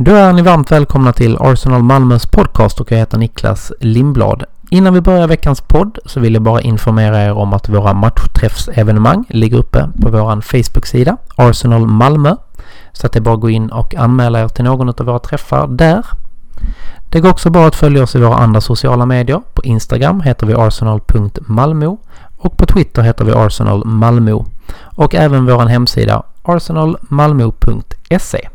Då är ni varmt välkomna till Arsenal Malmös podcast och jag heter Niklas Lindblad. Innan vi börjar veckans podd så vill jag bara informera er om att våra matchträffsevenemang ligger uppe på vår Facebook-sida Arsenal Malmö. Så att det är bara att gå in och anmäla er till någon av våra träffar där. Det går också bra att följa oss i våra andra sociala medier. På Instagram heter vi arsenal.malmo och på Twitter heter vi Arsenal Malmö och även vår hemsida arsenalmalmo.se.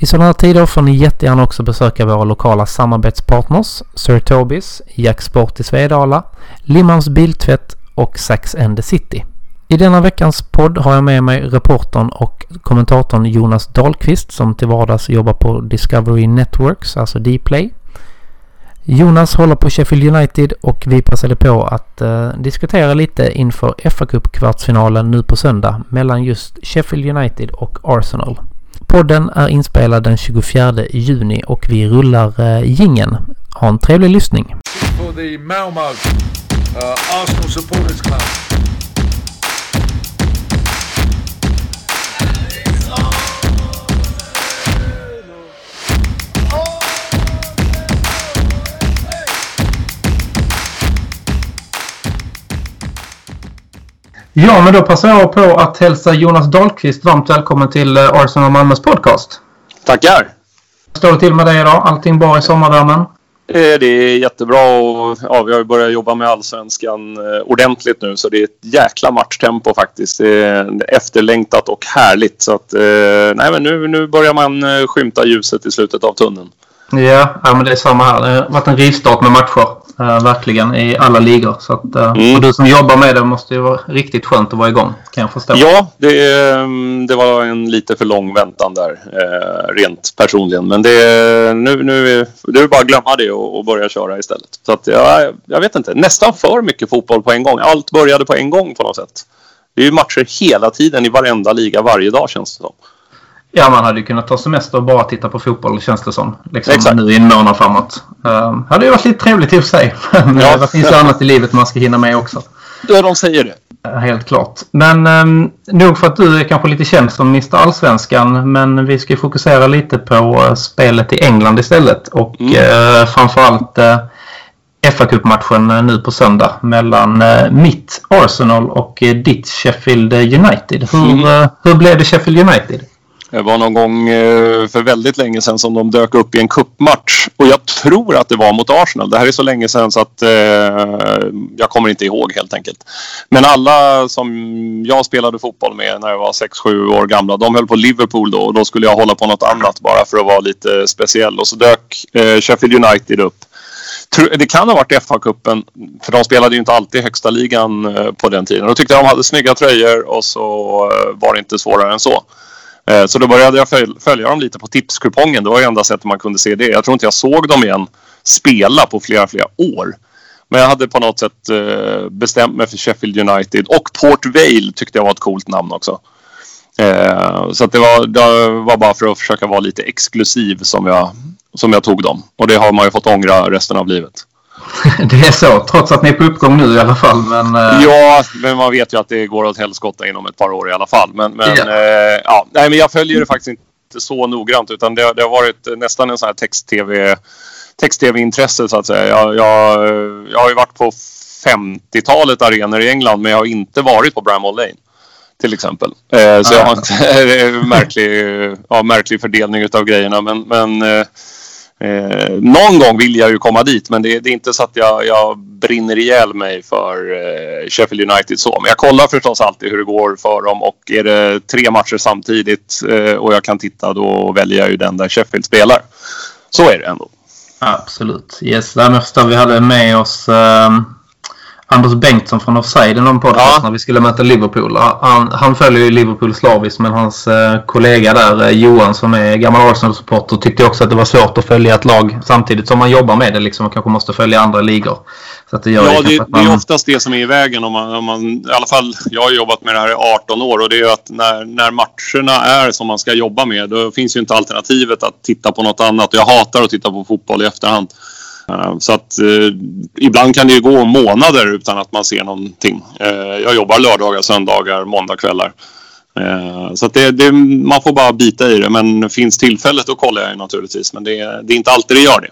I sådana här tider får ni jättegärna också besöka våra lokala samarbetspartners Sir Tobis, Jack Sport i Svedala, Limmans Biltvätt och Sax and the City. I denna veckans podd har jag med mig reportern och kommentatorn Jonas Dahlqvist som till vardags jobbar på Discovery Networks, alltså Dplay. Jonas håller på Sheffield United och vi passade på att eh, diskutera lite inför fa Cup kvartsfinalen nu på söndag mellan just Sheffield United och Arsenal. Podden är inspelad den 24 juni och vi rullar uh, gingen. Ha en trevlig lyssning. For the Malmö, uh, Arsenal Supporters Club. Ja, men då passar jag på att hälsa Jonas Dahlqvist varmt välkommen till eh, Arsenal Malmös podcast. Tackar! Står det till med dig idag? Allting bra i sommarvärmen? Eh, det är jättebra och ja, vi har börjat jobba med allsvenskan eh, ordentligt nu så det är ett jäkla matchtempo faktiskt. Det är efterlängtat och härligt så att nej, men nu, nu börjar man skymta ljuset i slutet av tunneln. Ja, ja men det är samma här. Det har varit en rivstart med matcher. Uh, verkligen i alla ligor. Så att, uh, mm. Och du som jobbar med det måste ju vara riktigt skönt att vara igång. Kan jag förstå. Ja, det, mm, det var en lite för lång väntan där. Uh, rent personligen. Men det, nu, nu det är bara att glömma det och, och börja köra istället. Så att, ja, jag vet inte. Nästan för mycket fotboll på en gång. Allt började på en gång på något sätt. Det är ju matcher hela tiden i varenda liga varje dag känns det som. Ja, man hade ju kunnat ta semester och bara titta på fotboll känns det som. Liksom Exakt. nu i en månad framåt. Um, hade ju varit lite trevligt i och för sig. Men ja. det finns ju annat i livet man ska hinna med också. Ja, de säger det. Helt klart. Men um, nog för att du är kanske lite känd som Mr Allsvenskan. Men vi ska fokusera lite på uh, spelet i England istället. Och mm. uh, framförallt uh, fa Cup-matchen uh, nu på söndag mellan uh, mitt Arsenal och ditt Sheffield United. Hur, mm. hur blev det Sheffield United? Det var någon gång eh, för väldigt länge sedan som de dök upp i en kuppmatch och jag tror att det var mot Arsenal. Det här är så länge sedan så att eh, jag kommer inte ihåg helt enkelt. Men alla som jag spelade fotboll med när jag var 6-7 år gamla, de höll på Liverpool då och då skulle jag hålla på något annat bara för att vara lite speciell och så dök eh, Sheffield United upp. Det kan ha varit FA-cupen, för de spelade ju inte alltid högsta ligan eh, på den tiden. Då tyckte jag de hade snygga tröjor och så eh, var det inte svårare än så. Eh, så då började jag följa dem lite på tipskupongen. Det var ju enda sättet man kunde se det. Jag tror inte jag såg dem igen spela på flera, flera år. Men jag hade på något sätt eh, bestämt mig för Sheffield United och Port Vale tyckte jag var ett coolt namn också. Eh, så det var, det var bara för att försöka vara lite exklusiv som jag, som jag tog dem. Och det har man ju fått ångra resten av livet. det är så, trots att ni är på uppgång nu i alla fall. Men, uh... Ja, men man vet ju att det går åt helskotta inom ett par år i alla fall. Men, men, ja. Uh, ja, nej, men jag följer det faktiskt inte så noggrant utan det, det har varit nästan en sån här text-tv text-tv-intresse så att säga. Jag, jag, jag har ju varit på 50-talet arenor i England men jag har inte varit på Bramall Lane till exempel. Eh, så jag har inte märklig, ja, märklig fördelning utav grejerna men, men eh, Eh, någon gång vill jag ju komma dit men det, det är inte så att jag, jag brinner ihjäl mig för eh, Sheffield United så. Men jag kollar förstås alltid hur det går för dem och är det tre matcher samtidigt eh, och jag kan titta då väljer jag ju den där Sheffield spelar. Så är det ändå. Absolut. Yes, jag förstår vi hade med oss um Anders Bengtsson från Offside i någon podcast ja. när vi skulle möta Liverpool. Han, han följer ju Liverpool slaviskt men hans eh, kollega där, eh, Johan som är gammal Arsenal-supporter, tyckte också att det var svårt att följa ett lag samtidigt som man jobbar med det liksom och kanske måste följa andra ligor. Så att det gör ja, det, man... det är oftast det som är i vägen. Om man, om man, I alla fall, jag har jobbat med det här i 18 år och det är att när, när matcherna är som man ska jobba med då finns ju inte alternativet att titta på något annat. Jag hatar att titta på fotboll i efterhand. Eh, så att eh, ibland kan det ju gå månader utan att man ser någonting. Eh, jag jobbar lördagar, söndagar, måndagkvällar. Eh, så att det, det, man får bara bita i det. Men finns tillfället då kollar jag naturligtvis. Men det, det är inte alltid det gör det.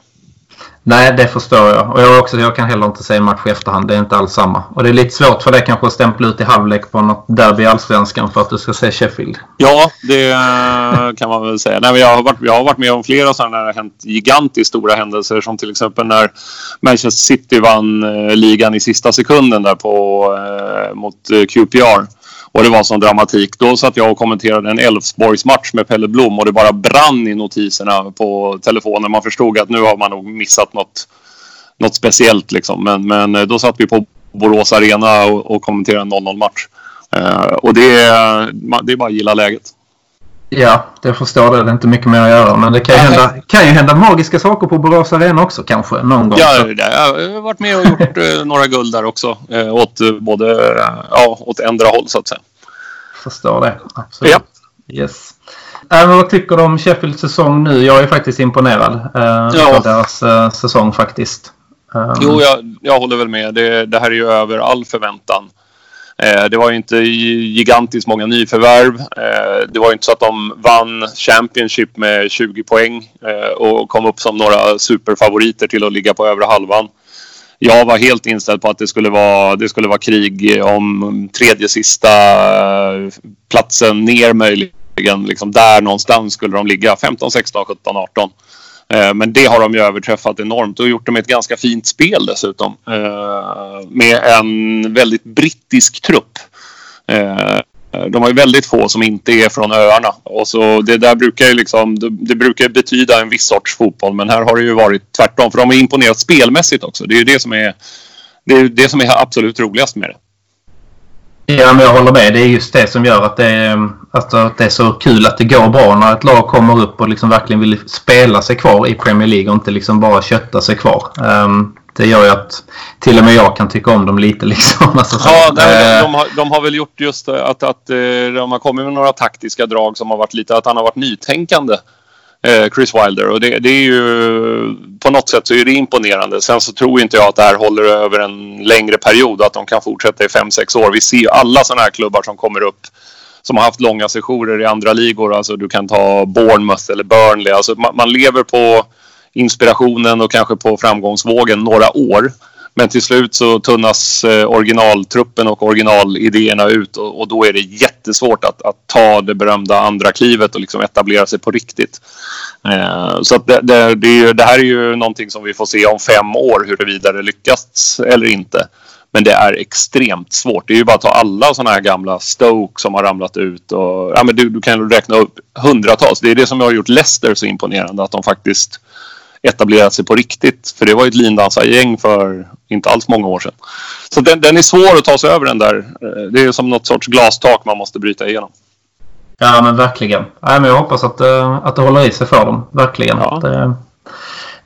Nej, det förstår jag. Och jag, också, jag kan heller inte se match i efterhand. Det är inte alls samma. Och det är lite svårt för det kanske att stämpla ut i halvlek på något derby i Allsvenskan för att du ska se Sheffield. Ja, det eh, kan man väl säga. Nej, men jag, har varit, jag har varit med om flera sådana här hänt gigantiskt stora händelser som till exempel när Manchester City vann eh, ligan i sista sekunden där på, eh, mot QPR och det var sån dramatik. Då satt jag och kommenterade en Elfsborgsmatch med Pelle Blom och det bara brann i notiserna på telefonen. Man förstod att nu har man nog missat något, något speciellt liksom. Men, men eh, då satt vi på Borås Arena och, och kommenterade en 0-0 match. Uh, och det, eh, det är bara att gilla läget. Ja, det förstår det. Det är inte mycket mer att göra. Men det kan ju, hända, kan ju hända magiska saker på Borås Arena också kanske. Någon gång. Ja, jag har varit med och gjort eh, några guld där också. Eh, åt både ja, åt ändra håll så att säga. Förstår det. Absolut. Ja. Yes. Äh, vad tycker du om Sheffields säsong nu? Jag är faktiskt imponerad eh, ja. av deras eh, säsong faktiskt. Um... Jo, jag, jag håller väl med. Det, det här är ju över all förväntan. Eh, det var ju inte gigantiskt många nyförvärv. Eh, det var ju inte så att de vann Championship med 20 poäng eh, och kom upp som några superfavoriter till att ligga på övre halvan. Jag var helt inställd på att det skulle vara, det skulle vara krig om tredje sista platsen ner möjligen. Liksom där någonstans skulle de ligga. 15, 16, 17, 18. Eh, men det har de ju överträffat enormt och gjort det med ett ganska fint spel dessutom. Eh, med en väldigt brittisk trupp. Eh, de har ju väldigt få som inte är från öarna. Och så det där brukar ju liksom, det brukar betyda en viss sorts fotboll. Men här har det ju varit tvärtom. För de har imponerat spelmässigt också. Det är ju det som är, det, är det som är absolut roligast med det. Ja, men jag håller med. Det är just det som gör att det, är, alltså, att det är så kul att det går bra när ett lag kommer upp och liksom verkligen vill spela sig kvar i Premier League och inte liksom bara kötta sig kvar. Um, det gör ju att till och med jag kan tycka om dem lite. Liksom. Alltså, ja, de, de, de, har, de har väl gjort just att, att eh, de har kommit med några taktiska drag som har varit lite att han har varit nytänkande. Eh, Chris Wilder och det, det, är ju på något sätt så är det imponerande. Sen så tror inte jag att det här håller över en längre period att de kan fortsätta i 5-6 år. Vi ser ju alla sådana här klubbar som kommer upp som har haft långa sessioner i andra ligor. Alltså du kan ta Bournemouth eller Burnley. Alltså man, man lever på inspirationen och kanske på framgångsvågen några år. Men till slut så tunnas eh, originaltruppen och originalidéerna ut och, och, då är det jättesvårt att, att ta det berömda andra klivet och liksom etablera sig på riktigt. Eh, så det, det, det, det, här är ju någonting som vi får se om fem år huruvida det lyckas eller inte. Men det är extremt svårt. Det är ju bara att ta alla sådana här gamla Stoke som har ramlat ut. Och, ja, men du, du kan räkna upp hundratals. Det är det som har gjort Leicester så imponerande. Att de faktiskt etablerat sig på riktigt. För det var ju ett lindansargäng för inte alls många år sedan. Så den, den, är svår att ta sig över den där. Eh, det är som något sorts glastak man måste bryta igenom. Ja men verkligen. Ja, men jag hoppas att, eh, att det håller i sig för dem. Verkligen. Ja. Det,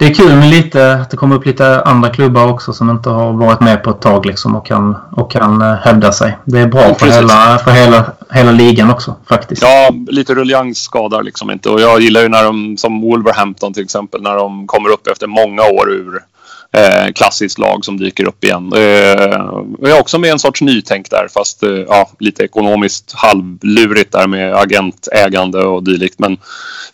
det är kul med lite, att det kommer upp lite andra klubbar också som inte har varit med på ett tag liksom och kan, och kan eh, hävda sig. Det är bra ja, för, hela, för hela, hela ligan också faktiskt. Ja, lite ruljangs skadar liksom inte. Och jag gillar ju när de, som Wolverhampton till exempel, när de kommer upp efter många år ur eh, klassiskt lag som dyker upp igen. Eh, också med en sorts nytänk där fast eh, ja, lite ekonomiskt halvlurigt där med agentägande och dylikt. Men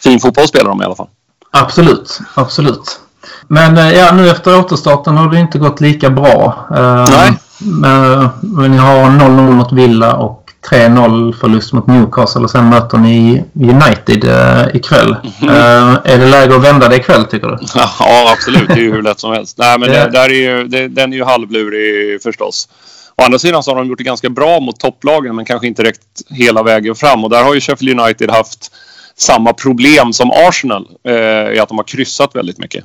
fin fotboll spelar de i alla fall. Absolut, absolut. Men eh, ja, nu efter återstarten har det inte gått lika bra. Eh, Nej. Men, men ni har 0-0 mot Villa och 3-0 förlust mot Newcastle och sen möter ni United uh, ikväll. Mm. Uh, är det läge att vända det ikväll tycker du? Ja, absolut. Det är ju hur lätt som helst. Nej, men det, där är ju, det, den är ju halvlurig förstås. Å andra sidan så har de gjort det ganska bra mot topplagen men kanske inte räckt hela vägen fram. Och där har ju Sheffield United haft samma problem som Arsenal eh, i att de har kryssat väldigt mycket.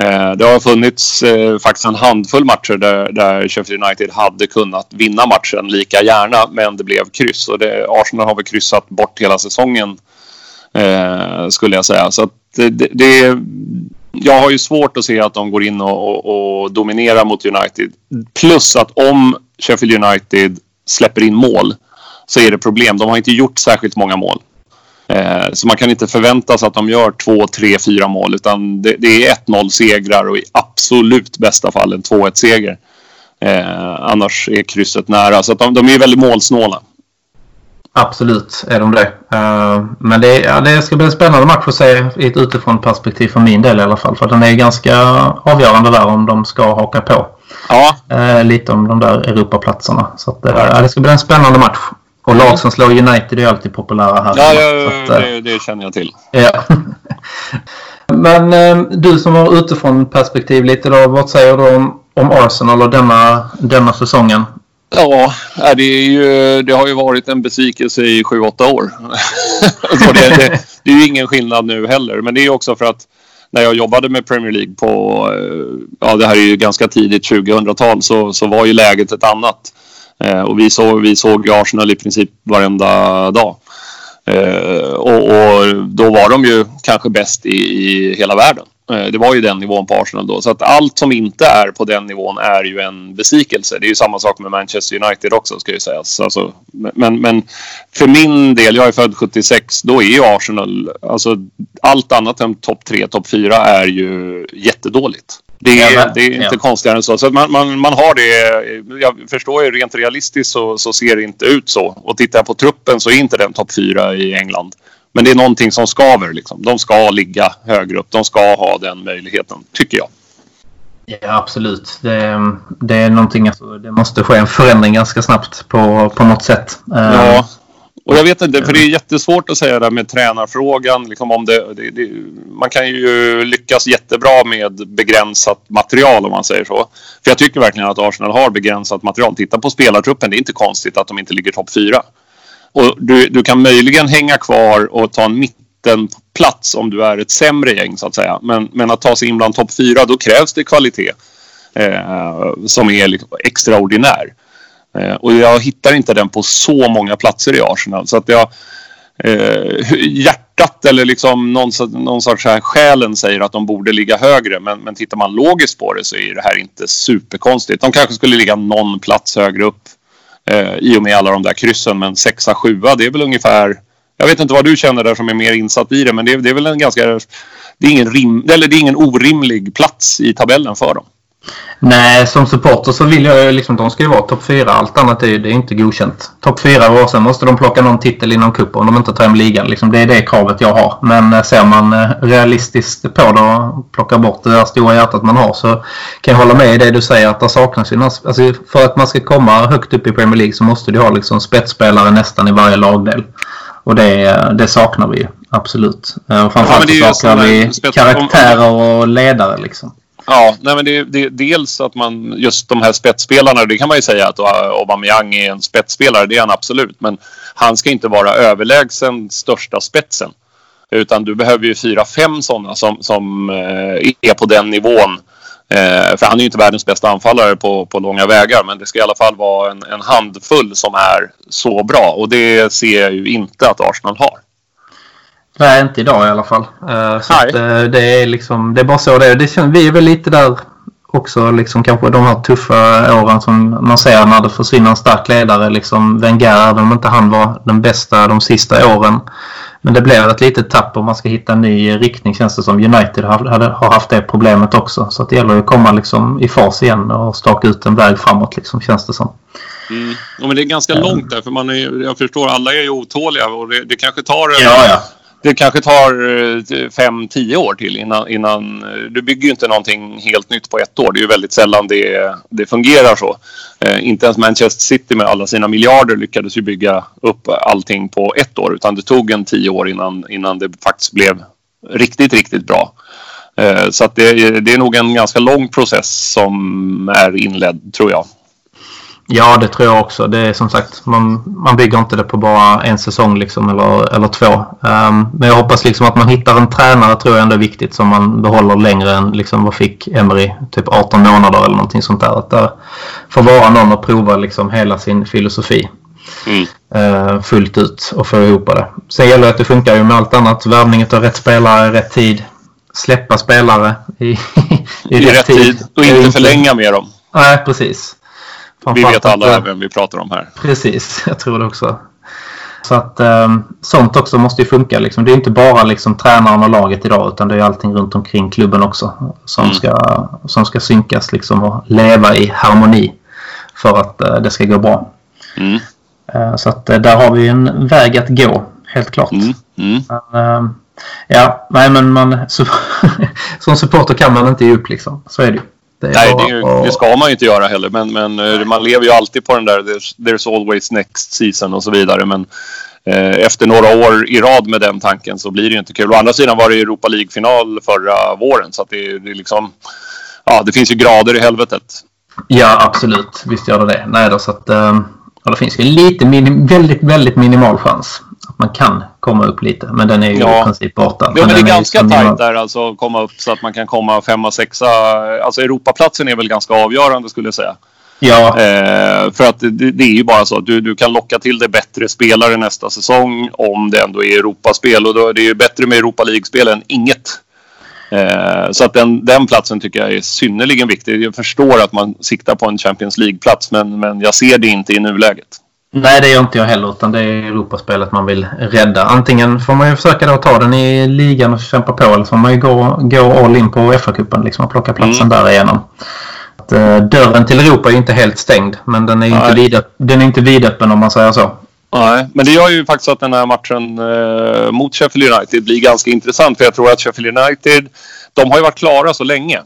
Eh, det har funnits eh, faktiskt en handfull matcher där, där Sheffield United hade kunnat vinna matchen lika gärna men det blev kryss och det, Arsenal har väl kryssat bort hela säsongen eh, skulle jag säga. Så det, det, det, jag har ju svårt att se att de går in och, och, och dominerar mot United. Plus att om Sheffield United släpper in mål så är det problem. De har inte gjort särskilt många mål. Eh, så man kan inte förvänta sig att de gör två, tre, fyra mål utan det, det är 1-0 segrar och i absolut bästa fall en 2-1 seger. Eh, annars är krysset nära. Så de, de är väldigt målsnåla. Absolut är de det. Uh, men det, ja, det ska bli en spännande match att se i ett utifrån perspektiv för min del i alla fall. För den är ganska avgörande där om de ska haka på. Ja. Lite om de där Europaplatserna. Så att, ja. det ska bli en spännande match. Och lag som slår United är alltid populära här. Ja, ja att, det, det, känner jag till. Ja. Men du som har utifrån perspektiv lite då. Vad säger du om, om Arsenal och denna, denna säsongen? Ja, det, är ju, det har ju varit en besvikelse i 7-8 år. Det, det, det, är ju ingen skillnad nu heller. Men det är också för att när jag jobbade med Premier League på, eh, ja det här är ju ganska tidigt 2000-tal, så, så var ju läget ett annat. Eh, och vi såg, vi såg Arsenal i princip varenda dag. Eh, och, och, då var de ju kanske bäst i, i hela världen. Eh, det var ju den nivån på Arsenal då. Så att allt som inte är på den nivån är ju en besvikelse. Det är ju samma sak med Manchester United också ska ju sägas. Alltså, men, men för min del, jag är född 76, då är ju Arsenal, alltså allt annat än topp 3, topp 4 är ju jättedåligt. Det är, ja, det är inte ja. konstigare än så. så man, man, man har det, jag förstår ju rent realistiskt så, så ser det inte ut så. Och tittar jag på truppen så är inte den topp 4 i England. Men det är någonting som skaver. Liksom. De ska ligga högre upp. De ska ha den möjligheten, tycker jag. Ja, absolut. Det, det är någonting, alltså, det måste ske en förändring ganska snabbt på, på något sätt. Ja, eh, och jag vet inte, för det är jättesvårt att säga det med tränarfrågan. Liksom om det, det, det, man kan ju lyckas jättebra med begränsat material om man säger så. För jag tycker verkligen att Arsenal har begränsat material. Titta på spelartruppen, det är inte konstigt att de inte ligger topp fyra. Och du, du kan möjligen hänga kvar och ta en mittenplats om du är ett sämre gäng så att säga. Men, men att ta sig in bland topp fyra, då krävs det kvalitet eh, som är liksom extraordinär. Eh, och jag hittar inte den på så många platser i Arsenal. Så att jag, eh, hjärtat eller liksom någon, någon sorts här själen säger att de borde ligga högre. Men, men tittar man logiskt på det så är det här inte superkonstigt. De kanske skulle ligga någon plats högre upp eh, i och med alla de där kryssen. Men sexa, sjua, det är väl ungefär... Jag vet inte vad du känner där som är mer insatt i det, men det, det är väl en ganska... Det är, ingen rim, eller det är ingen orimlig plats i tabellen för dem. Nej, som supporter så vill jag ju liksom de ska ju vara topp fyra. Allt annat är, det är inte godkänt. Topp fyra och sen måste de plocka någon titel inom cupen om de inte tar hem ligan. Liksom, det är det kravet jag har. Men eh, ser man eh, realistiskt på det och plockar bort det där stora hjärtat man har så kan jag hålla med i det du säger att det saknas ju alltså, För att man ska komma högt upp i Premier League så måste du ha liksom spetsspelare nästan i varje lagdel. Och det, det saknar vi ju. Absolut. Eh, och framförallt ja, så saknar vi karaktärer och ledare liksom. Ja, nej men det, det, dels att man just de här spetsspelarna, det kan man ju säga att Aubameyang är en spetsspelare, det är han absolut. Men han ska inte vara överlägsen största spetsen. Utan du behöver ju fyra, fem sådana som, som eh, är på den nivån. Eh, för han är ju inte världens bästa anfallare på, på långa vägar. Men det ska i alla fall vara en, en handfull som är så bra. Och det ser jag ju inte att Arsenal har. Nej, inte idag i alla fall. Uh, så att, uh, det är liksom, det är bara så det är. Det känns, vi är väl lite där också liksom kanske de här tuffa åren som man ser när det försvinner en stark ledare. Liksom Wenger, även om inte han var den bästa de sista åren. Men det blir ett litet tapp om man ska hitta en ny riktning känns det som. United har, haft det problemet också. Så det gäller att komma liksom i fas igen och staka ut en väg framåt liksom, känns det som. Mm. Ja, men det är ganska mm. långt där för man är, jag förstår alla är ju otåliga och det, det kanske tar en, ja, ja det kanske tar eh, fem, tio år till innan, innan... Eh, du bygger ju inte någonting helt nytt på ett år. Det är ju väldigt sällan det, det fungerar så. Eh, inte ens Manchester City med alla sina miljarder lyckades ju bygga upp allting på ett år. Utan det tog en tio år innan, innan det faktiskt blev riktigt, riktigt bra. Eh, så att det, det är nog en ganska lång process som är inledd, tror jag. Ja, det tror jag också. Det är som sagt, man, man bygger inte det på bara en säsong liksom, eller, eller två. Um, men jag hoppas liksom att man hittar en tränare tror jag ändå är viktigt som man behåller längre än liksom, vad fick Emery? Typ 18 månader eller någonting sånt där. Att det får vara någon och prova liksom hela sin filosofi. Mm. Uh, fullt ut och få ihop det. Sen gäller det att det funkar ju med allt annat. Värvning av rätt spelare, rätt tid. Släppa spelare i, i, I rätt, rätt tid. tid. Och inte förlänga med dem. Nej, precis. Vi vet alla att, vem vi pratar om här. Precis, jag tror det också. Så att um, sånt också måste ju funka. Liksom. Det är inte bara liksom, tränaren och laget idag utan det är allting runt omkring klubben också som, mm. ska, som ska synkas liksom, och leva i harmoni för att uh, det ska gå bra. Mm. Eh, så att där har vi en väg att gå, helt klart. Mm. Mm. Men, ja, nej men man, så, som supporter kan man inte ge upp liksom. Så är det ju. Det Nej, det, ju, det, ska man ju inte göra heller. Men, men eh, man lever ju alltid på den där there's, there's always next season och så vidare. Men eh, efter några år i rad med den tanken så blir det ju inte kul. Å andra sidan var det Europa League-final förra våren. Så att det, det, liksom, ja, det finns ju grader i helvetet. Ja, absolut. Visst gör det det. Nej, då, så att, eh, det finns ju lite minim, väldigt, väldigt minimal chans att man kan komma upp lite. Men den är ju ja. i princip borta. Ja, men, men det är ganska tajt där alltså att komma upp så att man kan komma femma, sexa. Alltså Europaplatsen är väl ganska avgörande skulle jag säga. Ja. Eh, för att det, det, är ju bara så att du, du kan locka till dig bättre spelare nästa säsong om det ändå är Europaspel. Och då är det ju bättre med Europa League-spel än inget. Eh, så att den, den platsen tycker jag är synnerligen viktig. Jag förstår att man siktar på en Champions League-plats men, men jag ser det inte i nuläget. Nej, det gör inte jag heller. Utan det är Europaspelet man vill rädda. Antingen får man ju försöka ta den i ligan och kämpa på. Eller så får man ju gå, gå all in på FA-cupen liksom, och plocka platsen mm. där igenom. Att, uh, dörren till Europa är ju inte helt stängd. Men den är ju inte, vid, den är inte vidöppen om man säger så. Nej, men det gör ju faktiskt att den här matchen eh, mot Sheffield United blir ganska intressant. För jag tror att Sheffield United, de har ju varit klara så länge.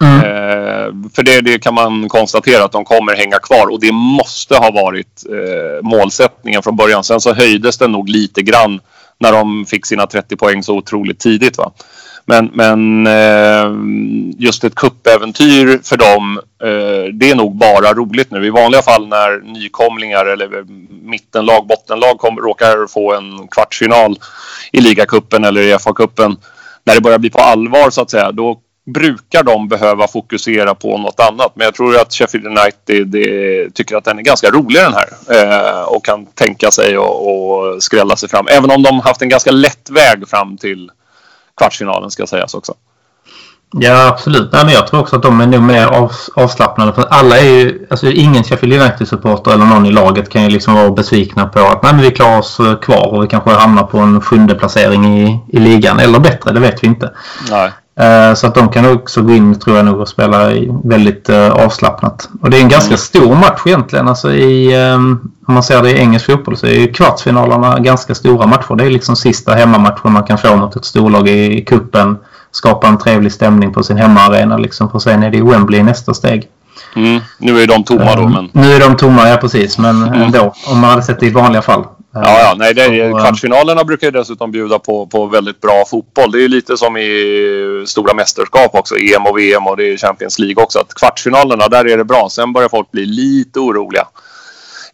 Mm. Eh, för det, det, kan man konstatera att de kommer hänga kvar och det måste ha varit eh, målsättningen från början. Sen så höjdes den nog lite grann när de fick sina 30 poäng så otroligt tidigt. Va? Men, men eh, just ett kuppäventyr för dem, eh, det är nog bara roligt nu. I vanliga fall när nykomlingar eller mittenlag, bottenlag kom, råkar få en kvartsfinal i ligacupen eller i FA-cupen. När det börjar bli på allvar så att säga, då brukar de behöva fokusera på något annat. Men jag tror att Sheffield United det, tycker att den är ganska rolig den här. Eh, och kan tänka sig att skrälla sig fram. Även om de haft en ganska lätt väg fram till kvartsfinalen ska sägas också. Ja, absolut. Nej, men jag tror också att de är nog mer av, avslappnade. För alla är ju, alltså ingen Sheffield United-supporter eller någon i laget kan ju liksom vara besvikna på att nej, men vi klarar oss kvar och vi kanske hamnar på en sjunde placering i, i ligan. Eller bättre, det vet vi inte. Nej. Eh, så att de kan också gå in tror jag nog och spela väldigt uh, avslappnat. Och det är en ganska mm. stor match egentligen. Alltså i, um, om man ser det i engelsk fotboll så är ju kvartsfinalerna ganska stora matcher. Det är liksom sista hemmamatchen man kan få mot ett storlag i kuppen Skapa en trevlig stämning på sin hemmaarena liksom. För sen är det Wembley nästa steg. Mm. Nu är de tomma då men... Nu är de tomma, ja precis. Men mm. ändå. Om man hade sett det i vanliga fall. Ja, ja. Nej, det är, så, kvartsfinalerna brukar ju dessutom bjuda på, på väldigt bra fotboll. Det är ju lite som i stora mästerskap också. EM och VM och det är Champions League också. Att kvartsfinalerna, där är det bra. Sen börjar folk bli lite oroliga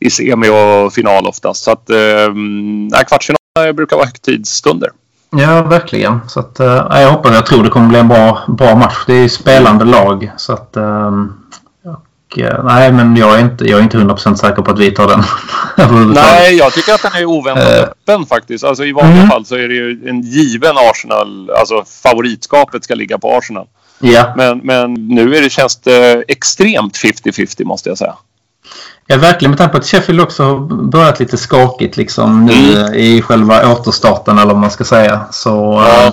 i semi och final oftast. Så att eh, kvartsfinalerna brukar vara högtidsstunder. Ja, verkligen. Så att, äh, jag hoppas, jag tror det kommer bli en bra, bra match. Det är spelande lag. Så att, ähm, Eh, nej, men jag är inte, jag är inte 100% säker på att vi tar den. nej, jag tycker att den är oväntat uh, öppen faktiskt. Alltså i vanliga mm. fall så är det ju en given Arsenal, alltså favoritskapet ska ligga på Arsenal. Ja. Men, men nu är det, känns det extremt 50-50 måste jag säga. Ja, verkligen med tanke på att Sheffield också har börjat lite skakigt liksom nu mm. i själva återstarten eller vad man ska säga. Så, ja.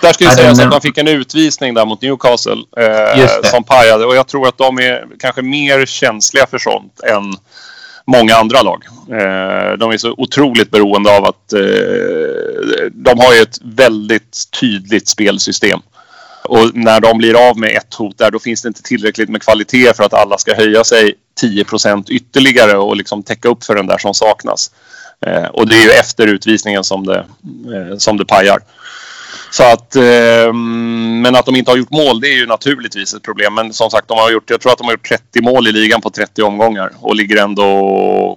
Där ska ju sägas att man fick en utvisning där mot Newcastle eh, som pajade. Och jag tror att de är kanske mer känsliga för sånt än många andra lag. Eh, de är så otroligt beroende av att eh, de har ju ett väldigt tydligt spelsystem. Och när de blir av med ett hot där då finns det inte tillräckligt med kvalitet för att alla ska höja sig 10% ytterligare och liksom täcka upp för den där som saknas. Eh, och det är ju efter utvisningen som det, eh, som det pajar. Så att, eh, men att de inte har gjort mål det är ju naturligtvis ett problem. Men som sagt, de har gjort, jag tror att de har gjort 30 mål i ligan på 30 omgångar och ligger ändå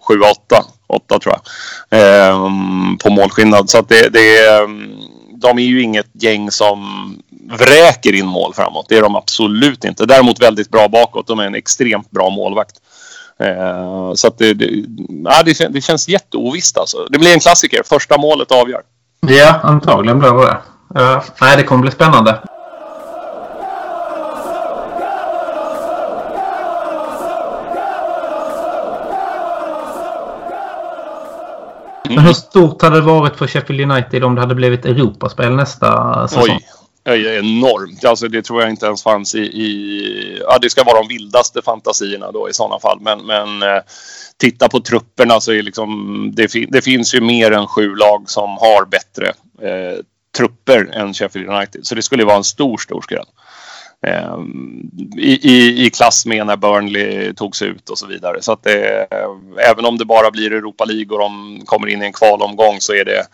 7-8. 8 tror jag. Eh, på målskillnad. Så att det, det, ehm, de är ju inget gäng som vräker in mål framåt. Det är de absolut inte. Däremot väldigt bra bakåt. De är en extremt bra målvakt. Eh, så att det, det, ja, det, det känns jätteovisst alltså. Det blir en klassiker. Första målet avgör. Ja, antagligen blir det Uh, nej, det kommer bli spännande. Men hur stort hade det varit för Sheffield United om det hade blivit Europaspel nästa säsong? Oj. enormt. Alltså det tror jag inte ens fanns i... i ja, det ska vara de vildaste fantasierna då i sådana fall. Men, men eh, titta på trupperna så är liksom... Det, det, finns ju mer än sju lag som har bättre eh, trupper än Sheffield United. Så det skulle vara en stor, stor skräll. Eh, i, i, i, klass med när Burnley togs ut och så vidare. Så att det, även om det bara blir Europa League och de kommer in i en kvalomgång så är det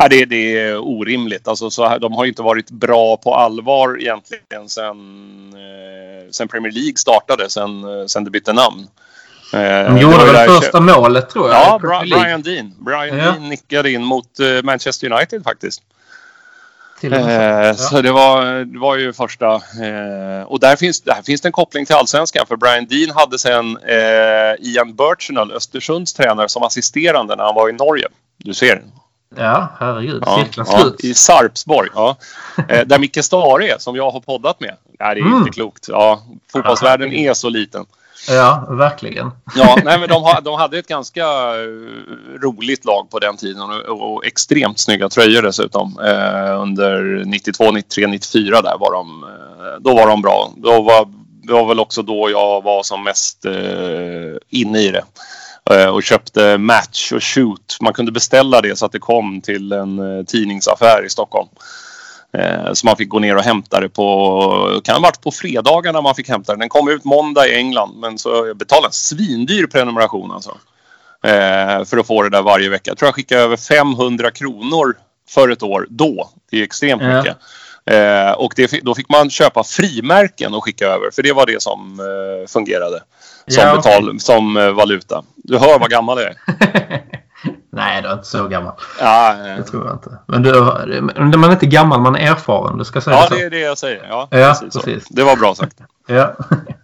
Ja, det, det är orimligt. Alltså, så här, de har inte varit bra på allvar egentligen sen, eh, sen Premier League startade, sen, eh, sen det bytte namn. Eh, de gjorde väl första målet tror jag? Ja, Brian Dean. Brian ja. Dean nickade in mot eh, Manchester United faktiskt. Eh. Så det var, det var ju första. Eh, och där finns, där finns det en koppling till allsvenskan. För Brian Dean hade sen eh, Ian Birchnell, Östersunds tränare, som assisterande när han var i Norge. Du ser, Ja, herregud. Ja, Cirkeln ja, slut. I Sarpsborg, ja. Eh, där Micke Stare är, som jag har poddat med. Ja, det är mm. inte klokt. Ja, fotbollsvärlden är så liten. Ja, verkligen. Ja, nej, men de, de hade ett ganska uh, roligt lag på den tiden och, och extremt snygga tröjor dessutom. Uh, under 92, 93, 94 där var de, uh, då var de bra. Då var, det var väl också då jag var som mest inne i det. Eh, och köpte Match och Shoot. Man kunde beställa det så att det kom till en eh, tidningsaffär i Stockholm. Eh, så man fick gå ner och hämta det på, kan ha varit på fredagarna man fick hämta den. Den kom ut måndag i England men så jag betalade en svindyr prenumeration alltså. För att få det där varje vecka. Jag tror jag skickade över 500 kronor för ett år då. Det är extremt ja. mycket. och det, då fick man köpa frimärken och skicka över för det var det som fungerade som, ja, betal, som eh, valuta. Du hör vad gammal jag är. Nej, du är inte så gammal. Ja, det tror jag inte. Men du, man är inte gammal, man är erfaren. Du ska säga ja, så. det är det jag säger. Ja, ja precis. precis. Det var bra sagt. ja.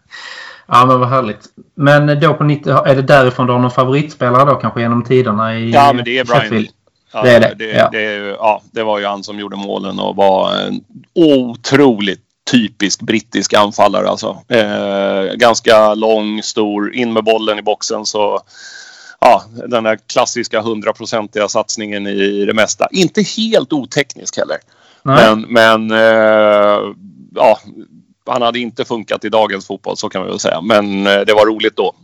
ja, men vad härligt. Men då på 90, är det därifrån du har någon favoritspelare då kanske genom tiderna i Ja, men det är Brian. Ja, det är det. Det, ja. Det, ja, det var ju han som gjorde målen och var en otroligt typisk brittisk anfallare alltså. Eh, ganska lång, stor, in med bollen i boxen så ja, den där klassiska hundraprocentiga satsningen i det mesta. Inte helt oteknisk heller. Nej. Men, men eh, ja, han hade inte funkat i dagens fotboll så kan man väl säga. Men eh, det var roligt då.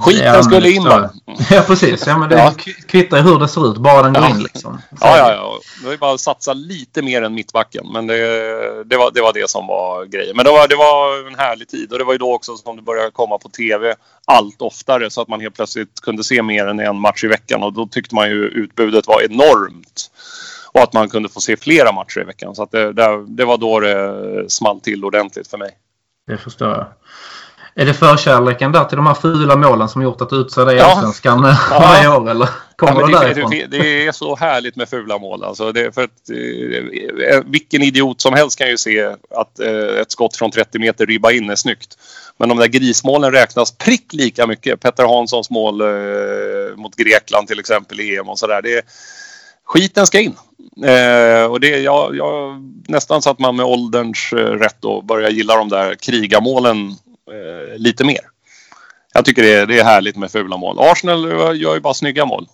Skiten skulle in bara. Ja precis. Ja, men det ja. kvittar hur det ser ut. Bara den går ja. in liksom. Ja, ja, ja. Det var bara att satsa lite mer än mittbacken. Men det, det, var, det var det som var grejen. Men det var, det var en härlig tid. Och det var ju då också som det började komma på TV allt oftare. Så att man helt plötsligt kunde se mer än en match i veckan. Och då tyckte man ju utbudet var enormt. Och att man kunde få se flera matcher i veckan. Så det, det, det var då det small till ordentligt för mig. Det förstår jag. Är det förkärleken där till de här fula målen som gjort att du utser dig i. Allsvenskan ja. varje år? Eller kommer ja, det, därifrån? Det, det, är så härligt med fula mål. Alltså det, för att, eh, vilken idiot som helst kan ju se att eh, ett skott från 30 meter ribba in är snyggt. Men de där grismålen räknas prick lika mycket. Petter Hanssons mål eh, mot Grekland till exempel i EM och sådär. Skiten ska in. Eh, och det, jag, jag, nästan så att man med ålderns eh, rätt då börjar gilla de där krigamålen eh, lite mer. Jag tycker det är, det är härligt med fula mål. Arsenal gör ju bara snygga mål.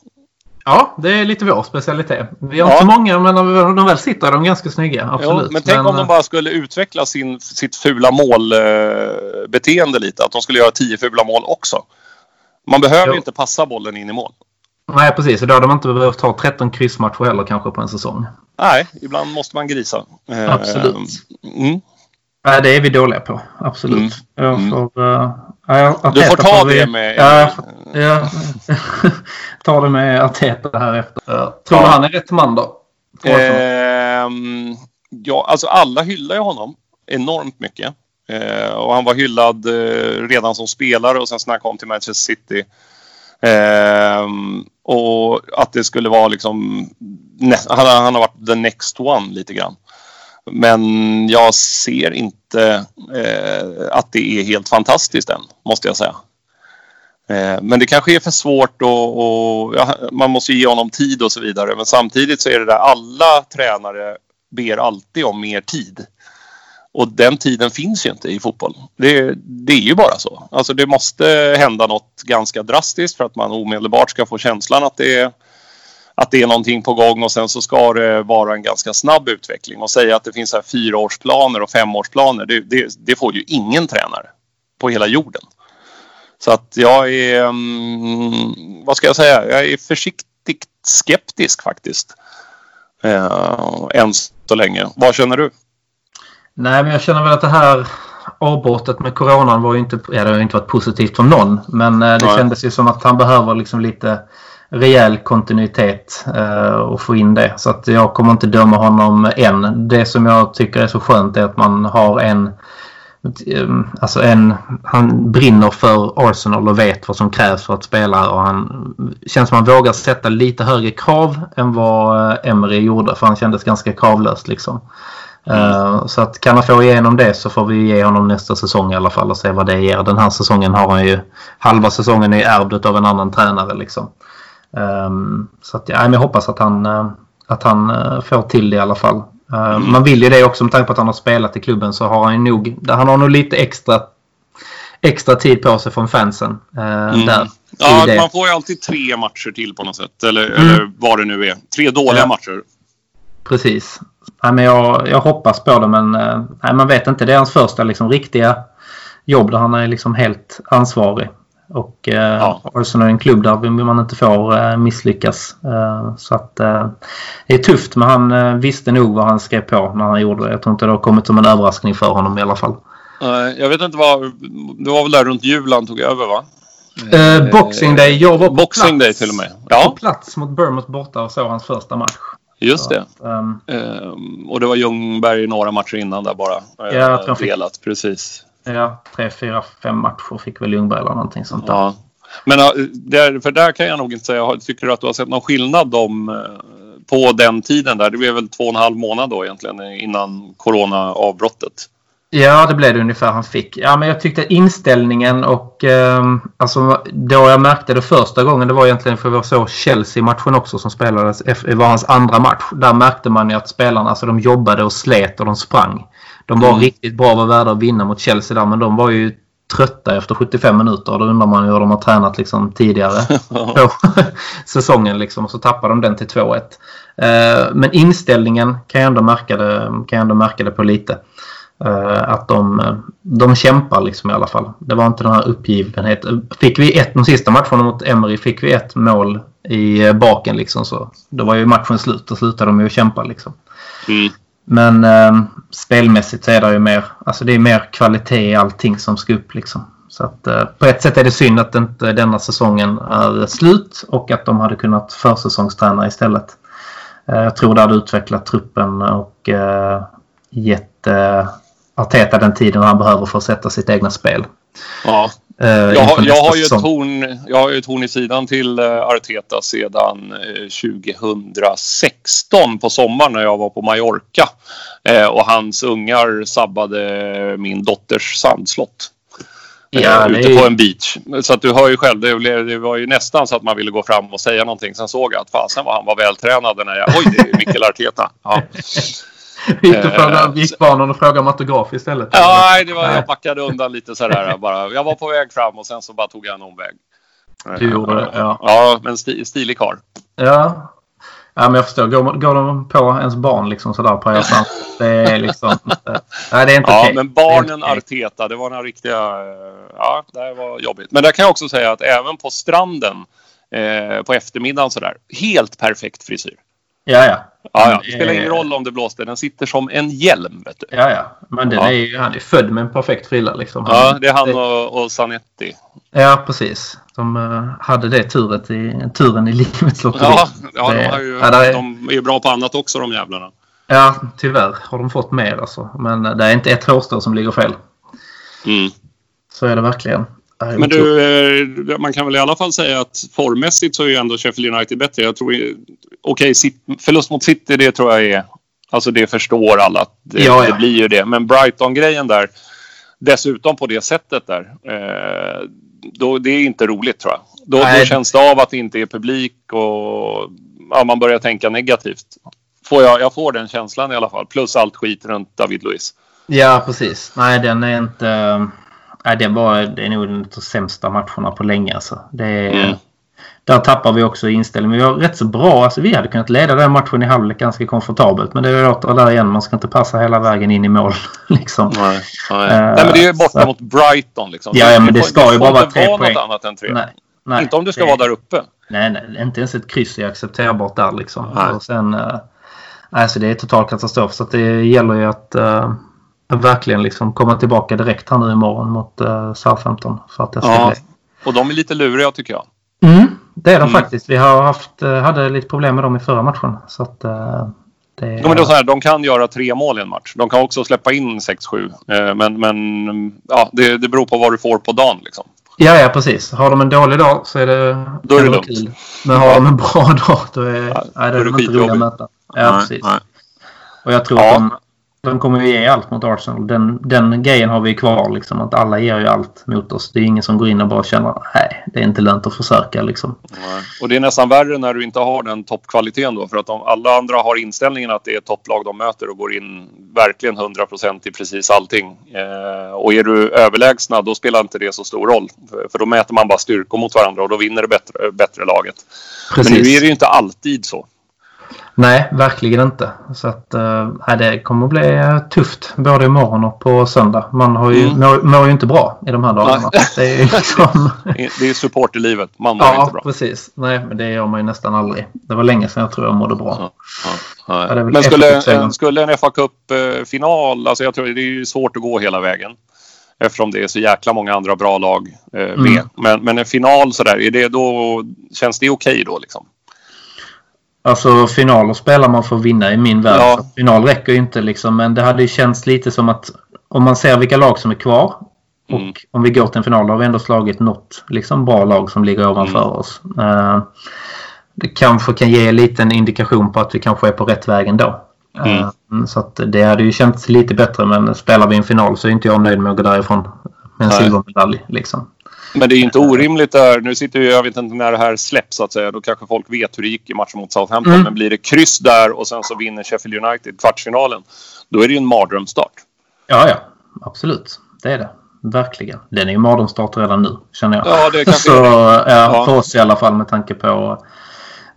Ja, det är lite vår specialitet. Vi har ja. inte många, men när de väl sitter är de ganska snygga. Absolut. Jo, men tänk men... om de bara skulle utveckla sin, sitt fula målbeteende eh, lite. Att de skulle göra tio fula mål också. Man behöver jo. inte passa bollen in i mål. Nej, precis. Då hade man inte behövt ha 13 kryssmatcher heller kanske på en säsong. Nej, ibland måste man grisa. Eh, Absolut. Mm. Nej, det är vi dåliga på. Absolut. Mm. Jag mm. får, uh, ja, du får ta det med... Ja, ja. ta det med Arteta här efter. Tror du han är rätt man då? Eh, ja, alltså alla hyllar ju honom enormt mycket. Eh, och han var hyllad eh, redan som spelare och sen när han kom till Manchester City. Eh, och att det skulle vara liksom... Han, han har varit the next one lite grann. Men jag ser inte eh, att det är helt fantastiskt än, måste jag säga. Eh, men det kanske är för svårt och, och ja, man måste ge honom tid och så vidare. Men samtidigt så är det där alla tränare ber alltid om mer tid. Och den tiden finns ju inte i fotboll. Det, det, är ju bara så. Alltså det måste hända något ganska drastiskt för att man omedelbart ska få känslan att det är att det är någonting på gång och sen så ska det vara en ganska snabb utveckling. Och säga att det finns här fyraårsplaner och femårsplaner, det, det, det får ju ingen tränare på hela jorden. Så att jag är, um, vad ska jag säga, jag är försiktigt skeptisk faktiskt. Uh, än så länge. Vad känner du? Nej, men jag känner väl att det här avbrottet med coronan var ju inte, ja, det har inte varit positivt för någon. Men eh, det Nej. kändes ju som att han behöver liksom lite rejäl kontinuitet eh, och få in det. Så att jag kommer inte döma honom än. Det som jag tycker är så skönt är att man har en Alltså en, han brinner för Arsenal och vet vad som krävs för att spela och han känns som han vågar sätta lite högre krav än vad eh, Emery gjorde för han kändes ganska kravlöst liksom. Uh, så att kan han få igenom det så får vi ge honom nästa säsong i alla fall och se vad det ger. Den här säsongen har han ju halva säsongen är ärvd av en annan tränare liksom. Um, så att, ja, jag hoppas att han, uh, att han uh, får till det i alla fall. Mm. Man vill ju det också med tanke på att han har spelat i klubben så har han nog, han har nog lite extra extra tid på sig från fansen. Mm. Där, ja, man får ju alltid tre matcher till på något sätt. Eller, mm. eller vad det nu är. Tre dåliga ja. matcher. Precis. Nej, men jag, jag hoppas på det men nej, man vet inte. Det är hans första liksom, riktiga jobb där han är liksom helt ansvarig. Och eh, ja. Arsenal är en klubb där man inte får eh, misslyckas. Eh, så att eh, det är tufft men han eh, visste nog vad han skrev på när han gjorde det. Jag tror inte det har kommit som en överraskning för honom i alla fall. Nej, jag vet inte vad... Det var väl där runt jul han tog över va? Eh, boxing Day. Jag var på boxing plats, Day till och med. Ja. På plats mot Bournemouth borta och såg hans första match. Just det. Så, um, um, och det var Ljungberg några matcher innan där bara. Ja, uh, delat, precis. Ja, tre, fyra, fem matcher fick väl Ljungberg eller någonting sånt där. Ja. Men där, för där kan jag nog inte säga, tycker du att du har sett någon skillnad om, eh, på den tiden där? Det blev väl två och en halv månad då egentligen innan corona-avbrottet. Ja, det blev det ungefär han fick. Ja, men jag tyckte inställningen och eh, alltså då jag märkte det första gången det var egentligen för vi såg Chelsea-matchen också som spelades. Det var hans andra match. Där märkte man ju att spelarna alltså de jobbade och slet och de sprang. De var mm. riktigt bra, var värda att vinna mot Chelsea där men de var ju trötta efter 75 minuter. Då undrar man hur de har tränat liksom tidigare på säsongen. Liksom, och så tappar de den till 2-1. Eh, men inställningen kan jag ändå märka det, kan jag ändå märka det på lite. Eh, att de, de kämpar liksom i alla fall. Det var inte den här uppgivenheten. Fick vi ett, de sista matcherna mot Emery fick vi ett mål i baken liksom så. Då var ju matchen slut. Då slutade de ju kämpa liksom. Mm. Men eh, spelmässigt så är det ju mer, alltså det är mer kvalitet i allting som ska upp liksom. Så att eh, på ett sätt är det synd att inte denna säsongen är slut och att de hade kunnat försäsongsträna istället. Eh, jag tror det hade utvecklat truppen och eh, gett eh, Arteta den tiden han behöver för att sätta sitt egna spel. Ja. Uh, jag, har, jag, har ju ett horn, jag har ju ett horn i sidan till uh, Arteta sedan uh, eh, 2016 på sommaren när jag var på Mallorca. och hans ungar sabbade min dotters sandslott. Ja, ute på en beach. Så att du hör ju själv, det, var ju nästan så att man ville gå fram och säga någonting. Sen såg jag att fasen vad han var vältränad när jag... Oj, det är Mikael Arteta. Ja. Gick du på gickbanan och frågade om autograf istället? Ja, nej, det var, jag backade undan lite sådär bara. Jag var på väg fram och sen så bara tog jag en omväg. Du gjorde det? Ja. Ja, men sti, stilig karl. Ja. Ja, men jag förstår. Går, går de på ens barn liksom sådär på resan? Det är liksom... nej, det är inte Ja, okay. men barnen Arteta, det var några riktiga... Ja, det var jobbigt. Men där kan jag också säga att även på stranden eh, på eftermiddagen sådär, helt perfekt frisyr. Ja, ja. Ja, ja. Det spelar ingen roll om det blåste. Den sitter som en hjälm. Vet du. Ja, ja. Men den ja. är ju, han är född med en perfekt frilla. Liksom. Han, ja, det är han och, och Sanetti. Ja, precis. De uh, hade det turet i, turen i livets lotteri. Ja, ja, de, har ju, ja, är, de är ju bra på annat också de jävlarna. Ja, tyvärr har de fått mer alltså. Men uh, det är inte ett hårstrå som ligger fel. Mm. Så är det verkligen. Men du, eh, man kan väl i alla fall säga att formmässigt så är ju ändå Sheffield United bättre. Jag tror, okej, okay, förlust mot City, det tror jag är, alltså det förstår alla att det, ja, ja. det blir ju det. Men Brighton-grejen där, dessutom på det sättet där, eh, då, det är inte roligt tror jag. Då, då, känns det av att det inte är publik och ja, man börjar tänka negativt. Får jag, jag får den känslan i alla fall, plus allt skit runt David Luiz. Ja, precis. Nej, den är inte... Nej, det, var, det är nog en av de sämsta matcherna på länge. Alltså. Det mm. där tappar vi också inställning. Vi var rätt så bra. Alltså, vi hade kunnat leda den matchen i halvlek ganska komfortabelt. Men det är åter där igen. Man ska inte passa hela vägen in i mål. liksom. Nej, nej. Uh, nej men det är ju borta så. mot Brighton. Liksom. Ja, ja men det ska ju bara vara tre poäng. Något annat än tre. Nej, nej, inte om du ska det... vara där uppe. Nej, nej, inte ens ett kryss är accepterbart där liksom. Och sen, uh, alltså det är total katastrof. Så det gäller ju att uh, verkligen liksom komma tillbaka direkt här nu imorgon mot uh, Southampton. För att det ska ja, bli. och de är lite luriga tycker jag. Mm, det är de mm. faktiskt. Vi har haft, hade lite problem med dem i förra matchen. Så att, det... ja, men då så här, de kan göra tre mål i en match. De kan också släppa in 6-7. Men, men ja, det, det beror på vad du får på dagen. Liksom. Ja, ja, precis. Har de en dålig dag så är det, då är det lugnt. Kul. Men har de en bra dag då är, ja, är det, det inte roliga att möta. Ja, nej, precis. Nej. Och jag tror ja. att de, de kommer ju ge allt mot Arsenal. Den, den grejen har vi kvar. Liksom, att alla ger ju allt mot oss. Det är ingen som går in och bara känner nej, det är inte lönt att försöka. Liksom. Och det är nästan värre när du inte har den toppkvaliteten då. För att de, alla andra har inställningen att det är topplag de möter och går in verkligen 100 procent i precis allting. Eh, och är du överlägsna då spelar inte det så stor roll. För, för då mäter man bara styrkor mot varandra och då vinner det bättre, bättre laget. Precis. Men nu är det ju inte alltid så. Nej, verkligen inte. Så att, äh, det kommer att bli eh, tufft både imorgon och på söndag. Man har ju, mm. mår, mår ju inte bra i de här dagarna. Det är liksom... det är supporterlivet. Man mår ja, inte bra. precis. Nej, men det gör man ju nästan aldrig. Det var länge sedan jag tror jag mådde bra. Ja, ja, ja. men skulle, en, skulle en FA Cup-final, alltså jag tror det är ju svårt att gå hela vägen eftersom det är så jäkla många andra bra lag eh, med. Mm. Men, men en final sådär, är det då, känns det okej okay då liksom? Alltså finaler spelar man för att vinna i min värld. Ja. Final räcker ju inte liksom. Men det hade ju känts lite som att om man ser vilka lag som är kvar. Mm. Och om vi går till en final då har vi ändå slagit något liksom, bra lag som ligger ovanför mm. oss. Uh, det kanske kan ge en liten indikation på att vi kanske är på rätt väg ändå. Mm. Uh, så att det hade ju känts lite bättre men spelar vi en final så är inte jag nöjd med att gå därifrån med en silvermedalj. Liksom. Men det är inte orimligt där. Nu sitter vi, jag vet inte när det här släpps så att säga. Då kanske folk vet hur det gick i matchen mot Southampton. Mm. Men blir det kryss där och sen så vinner Sheffield United kvartsfinalen. Då är det ju en mardrömsstart. Ja, ja. Absolut. Det är det. Verkligen. Den är ju mardrömsstart redan nu, känner jag. Ja, det kanske så, ja, ja. För oss i alla fall med tanke på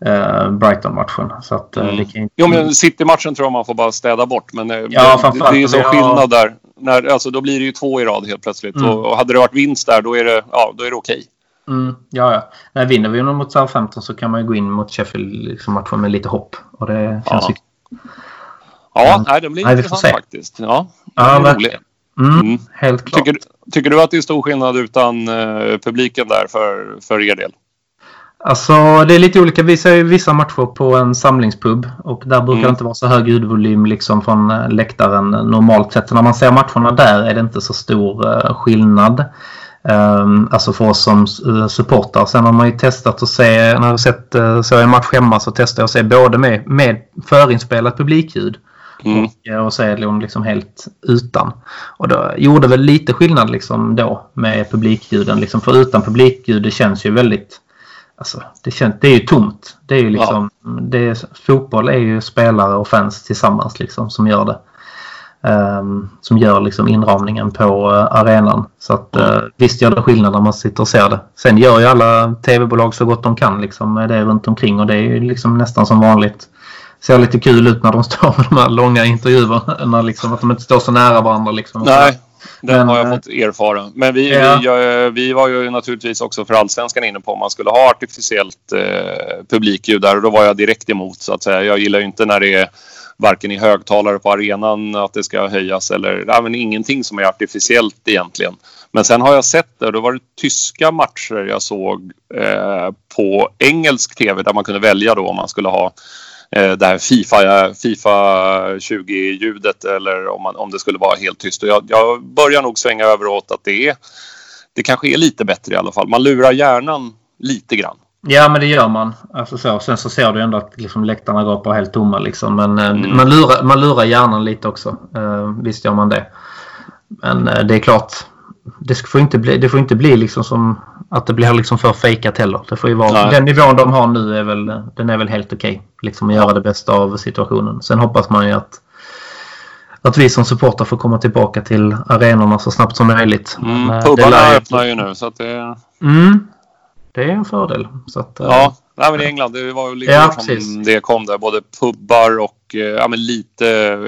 uh, Brighton-matchen. Så att, det kan inte... Jo, men City-matchen tror jag man får bara städa bort. Men uh, ja, det, det är så skillnad där när, alltså, då blir det ju två i rad helt plötsligt. Mm. Och, och, hade det varit vinst där då är det, ja, då är det okej. Okay. Mm, ja, ja. Nej, vinner vi mot Southampton så kan man ju gå in mot Sheffield liksom, matchen med lite hopp. Och det känns ju... Ja, mm. nej, det blir nej, intressant faktiskt. Ja, ja verkligen. Mm, mm. Helt klart. Tycker, tycker, du att det är stor skillnad utan uh, publiken där för, för er del? Alltså det är lite olika. Vi ser ju vissa matcher på en samlingspub och där brukar mm. det inte vara så hög ljudvolym liksom från eh, läktaren normalt sett. Så när man ser matcherna där är det inte så stor uh, skillnad. Um, alltså för oss som uh, supportrar. Sen har man ju testat att se, när jag sett så en match hemma så testar jag att se både med, med förinspelat publikljud mm. och, och se liksom helt utan. Och då gjorde väl lite skillnad liksom då med publikljuden. Liksom för utan publikljud det känns ju väldigt Alltså, det, känns, det är ju tomt. Det är ju liksom, ja. det är, fotboll är ju spelare och fans tillsammans liksom som gör det. Um, som gör liksom inramningen på uh, arenan. Så att uh, visst gör det skillnad när man sitter och ser det. Sen gör ju alla tv-bolag så gott de kan liksom med det runt omkring och det är ju liksom nästan som vanligt. Ser lite kul ut när de står med de här långa intervjuerna. Liksom, att de inte står så nära varandra. Liksom, Nej, den men, har jag eh, fått erfara. Men vi, ja. vi, vi, var ju naturligtvis också för allsvenskan inne på om man skulle ha artificiellt eh, publikljud där och då var jag direkt emot så att säga. Jag gillar ju inte när det är varken i högtalare på arenan att det ska höjas eller ja, men ingenting som är artificiellt egentligen. Men sen har jag sett det och då var det tyska matcher jag såg eh, på engelsk tv där man kunde välja då om man skulle ha det här Fifa, FIFA 20-ljudet eller om, man, om det skulle vara helt tyst. Och jag, jag börjar nog svänga över åt att det är det kanske är lite bättre i alla fall. Man lurar hjärnan lite grann. Ja, men det gör man. Alltså så. Sen så ser du ändå att liksom, läktarna gapar helt tomma. Liksom. Men eh, mm. man, lurar, man lurar hjärnan lite också. Uh, visst gör man det. Men det är klart. Det får inte bli, det får inte bli liksom som att det blir liksom för fejkat heller. Det får ju vara, den nivån de har nu är väl, den är väl helt okej. Okay. Liksom att göra det bästa av situationen. Sen hoppas man ju att, att vi som supportrar får komma tillbaka till arenorna så snabbt som möjligt. Mm, Pubbarna öppnar ju nu så att det... Mm. Det är en fördel. Så att, eh, Ja, nej, men i England det var ju lite Ja, som det kom där. Både pubbar och eh, ja, men lite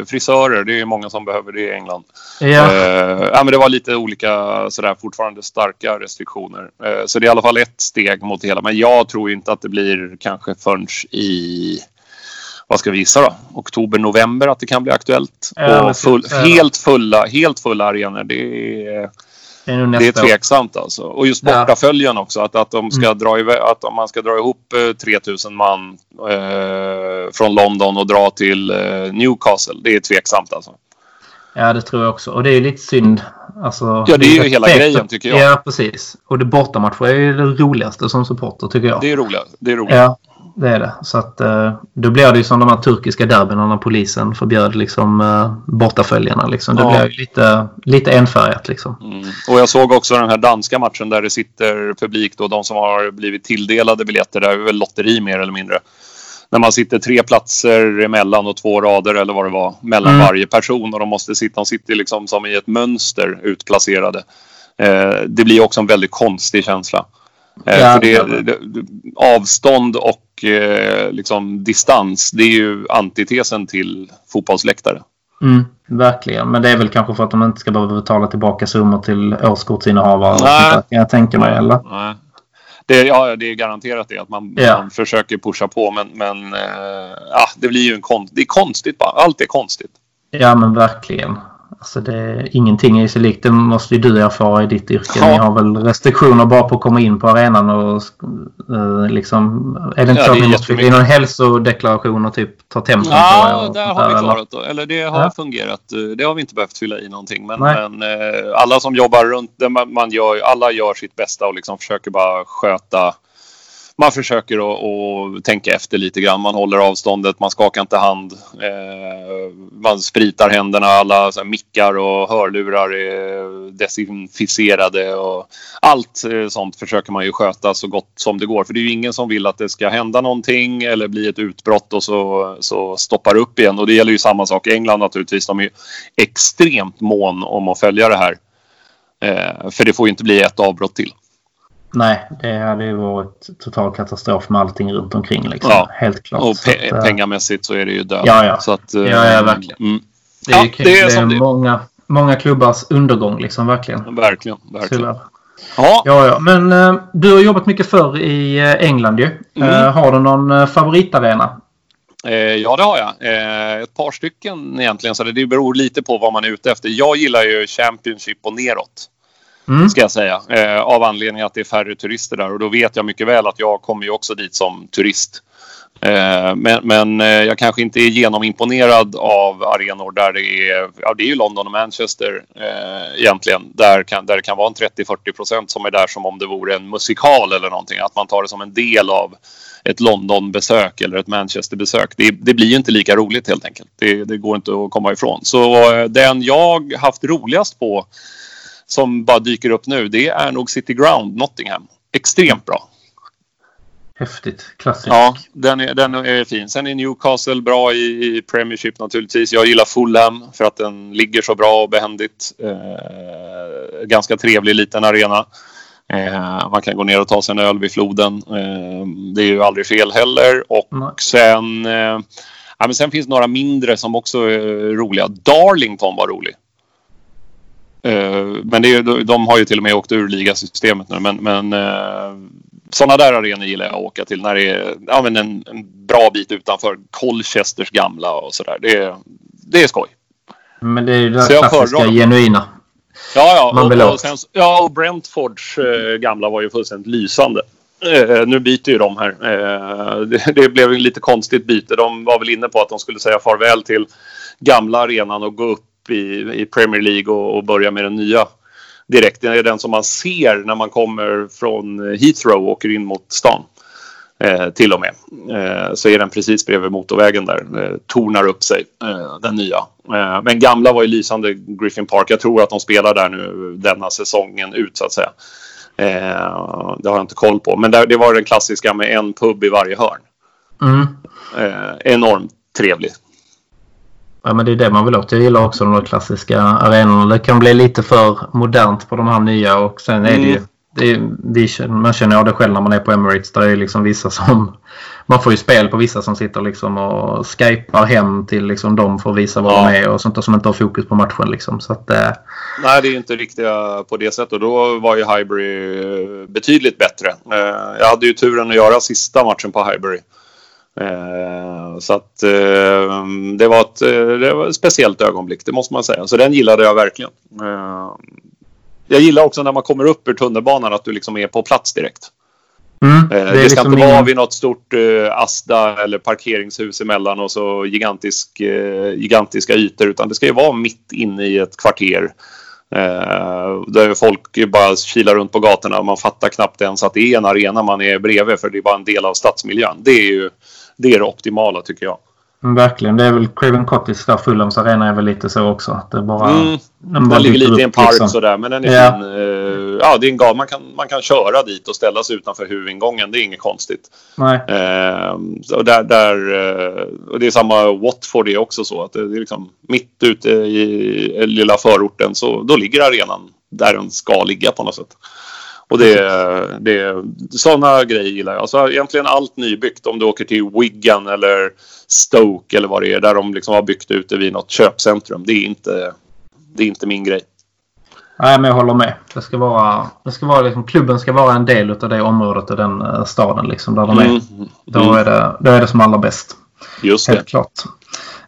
frisörer. Det är ju många som behöver det i England. ja, Eh, ja, men det var lite olika sådär, fortfarande starka restriktioner. Så det är i alla fall ett steg mot det hela. Men jag tror inte att det blir kanske förrän i vad ska vi gissa då? Oktober, november att det kan bli aktuellt. Ja, och full, helt, fulla, helt fulla arenor, det är, det är det är år. tveksamt alltså. Och just Ja. Mm. bortaföljen också. Att, att, de ska dra iväg, att om man ska dra ihop eh, 3000 man eh, från London och dra till eh, Newcastle. Det är tveksamt alltså. Ja, det tror jag också. Och det är lite synd. Alltså, Ja, det är ju hela grejen, tycker jag. Ja, precis. Och det bortamatcher är ju det roligaste som supporter tycker jag. Det är roligt. Det är roligt. Ja, det är det. Så att eh, då blir det ju som de här turkiska derbyna när polisen förbjöd liksom uh, bortaföljarna liksom. Det Ja. blir lite, lite enfärgat liksom. Mm. Och jag såg också den här danska matchen där det sitter publik då, de som har blivit tilldelade biljetter. Det är väl lotteri mer eller mindre. När man sitter tre platser emellan och två rader eller vad det var mellan Mm. varje person och de måste sitta, de sitter liksom som i ett mönster utplacerade. Eh, det blir också en väldigt konstig känsla. Eh, Ja, för det, det- avstånd och eh, liksom distans, det är ju antitesen till fotbollsläktare. Mm, verkligen. Men det är väl kanske för att de inte ska behöva betala tillbaka summor till årskortsinnehavare. Nej. jag tänka mig. Eller? Nej. Det, ja, det är garanterat det att man, Ja. man försöker pusha på men, men ja, det blir ju en konst, det är konstigt bara. Allt är konstigt. Ja, men verkligen. Alltså det, ingenting är sig likt. Det måste ju du erfara i ditt yrke. Ja. Ni har väl restriktioner bara på att komma in på arenan och eh, liksom... Är det inte Ja, så det att ni måste fylla någon hälsodeklaration och typ ta tempen på er Ja, sånt har vi eller? klarat det. Eller det har Ja. fungerat. Eh, Det har vi inte behövt fylla i någonting. Men, men eh, alla som jobbar runt det, man, man gör, alla gör sitt bästa och liksom försöker bara sköta man försöker att, tänka efter lite grann. Man håller avståndet, man skakar inte hand. Eh, man spritar händerna, alla så här, mickar och hörlurar är desinficerade. Och allt eh, sånt försöker man ju sköta så gott som det går. För det är ju ingen som vill att det ska hända någonting eller bli ett utbrott och så, så stoppar upp igen. Och det gäller ju samma sak i England naturligtvis. De är ju extremt mån om att följa det här. Eh, för det får ju inte bli ett avbrott till. Nej, det hade ju varit total katastrof med allting runt omkring. Liksom. Ja. Helt klart. Och Så pe- att, eh, pengamässigt så är det ju död. Ja, ja. Så att, eh, Ja, ja, verkligen. Mm, Det är, Ja, kul. det är det är. många, många klubbars undergång liksom, verkligen. verkligen, verkligen. Tyvärr. Ja, Ja, ja. Men eh, du har jobbat mycket förr i eh, England ju. Mm. Eh, har du någon eh, favoritarena? eh, ja, det har jag. Eh, ett par stycken egentligen. Så det, det beror lite på vad man är ute efter. Jag gillar ju Championship och neråt. Mm. Ska jag säga. Eh, av anledning att det är färre turister där. Och då vet jag mycket väl att jag kommer ju också dit som turist. Eh, men men eh, jag kanske inte är genomimponerad av arenor där det är, ja det är ju London och Manchester eh, egentligen. Där, kan, där det kan vara en 30-40 procent som är där som om det vore en musikal eller någonting. Att man tar det som en del av ett Londonbesök eller ett Manchesterbesök. Det, det blir ju inte lika roligt helt enkelt. Det, det går inte att komma ifrån. Så eh, den jag haft roligast på som bara dyker upp nu, det är nog City Ground, Nottingham. Extremt bra. Häftigt. Klassiskt. Ja, den är, den är fin. Sen är Newcastle bra i, i Premiership naturligtvis. Jag gillar Fulham för att den ligger så bra och behändigt. Eh, ganska trevlig liten arena. Eh, man kan gå ner och ta sig en öl vid floden. Eh, det är ju aldrig fel heller. Och Nej. sen, eh, ja, men sen finns några mindre som också är roliga. Darlington var rolig. Eh, men det är, de har ju till och med åkt ur ligasystemet nu. Men, men eh, sådana där arenor gillar jag att åka till när det är ja, men en, en bra bit utanför Colchesters gamla och sådär. Det, är- det är skoj. Men det är ju det klassiska, föredrar genuina. Ja, ja. Man vill och, och, sen, ja, och Brentfords eh, gamla var ju fullständigt lysande. Eh, nu byter ju de här. Eh, det, det blev ju lite konstigt byte. De var väl inne på att de skulle säga farväl till gamla arenan och gå upp i, i Premier League och, och börja med den nya direkt. Det är den som man ser när man kommer från Heathrow och åker in mot stan. Eh, till och med. Eh, så är den precis bredvid motorvägen där. Eh, tornar upp sig, eh, den nya. Eh, men gamla var ju lysande Griffin Park. Jag tror att de spelar där nu denna säsongen ut så att säga. Eh, det har jag inte koll på. Men där, det var den klassiska med en pub i varje hörn. Mm. Enormt trevlig. Ja, men det är det man vill åt. Jag gillar också de klassiska arenorna. Det kan bli lite för modernt på de här nya och sen är det ju Mm. det, man känner av det själv när man är på Emirates. Där är liksom vissa som... Man får ju spel på vissa som sitter liksom och skypar hem till liksom dem för att visa vad ja. de är och sånt där som inte har fokus på matchen. Liksom. Så att, eh... Nej, det är inte riktigt på det sättet. Då var ju Highbury eh, betydligt bättre. Eh, jag hade ju turen att göra sista matchen på Highbury. Eh, så att det var, ett, det var ett speciellt ögonblick, det måste man säga. Så den gillade jag verkligen. Jag gillar också när man kommer upp ur tunnelbanan att du liksom är på plats direkt. Mm, det, det, ska liksom inte vara vid något stort uh, Asda eller parkeringshus emellan och så gigantisk, gigantiska ytor utan det ska ju vara mitt inne i ett kvarter. Uh, där folk bara kilar runt på gatorna och man fattar knappt ens att det är en arena man är bredvid för det är bara en del av stadsmiljön. Det är ju det, är det optimala tycker jag. Mm, verkligen. Det är väl Craven Cottage där. Fulhams arena är väl lite så också. Det bara, mm. Den, den ligger lite i en park liksom. sådär. Men den är ja. fin. Uh, ja, det är en gal. Man kan, man kan köra dit och ställa sig utanför huvudingången. Det är inget konstigt. Nej. Uh, och, där, där, uh, och det är samma Watford det är också så. att Det är liksom mitt ute i lilla förorten. Så då ligger arenan där den ska ligga på något sätt. Och det, det, sådana grejer gillar jag. Alltså egentligen allt nybyggt. Om du åker till Wigan eller Stoke eller vad det är. Där de liksom har byggt ut det vid något köpcentrum. Det är inte, det är inte min grej. Nej, men jag håller med. Det ska vara, det ska vara liksom, klubben ska vara en del av det området och den uh, staden liksom, där de är. Mm. Då, mm. är det, då är det som allra bäst. Just Helt det. klart.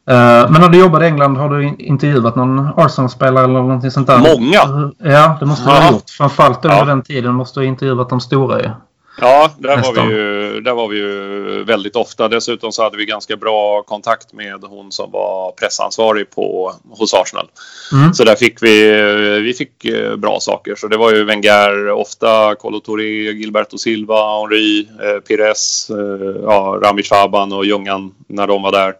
Uh, men när du jobbade i England, har du intervjuat någon Arsenal-spelare eller någonting sånt där? Många! Ja, det måste du ha gjort. Framförallt under ja. den tiden måste du ha intervjuat de stora ju. Ja, där var, vi ju, där var vi ju väldigt ofta. Dessutom så hade vi ganska bra kontakt med hon som var pressansvarig på, hos Arsenal. Mm. Så där fick vi, vi fick eh, bra saker. Så det var ju Wenger ofta, Touré, Gilberto Silva, Henry, eh, Pires, eh, ja, Rami Shaban och Ljungan när de var där.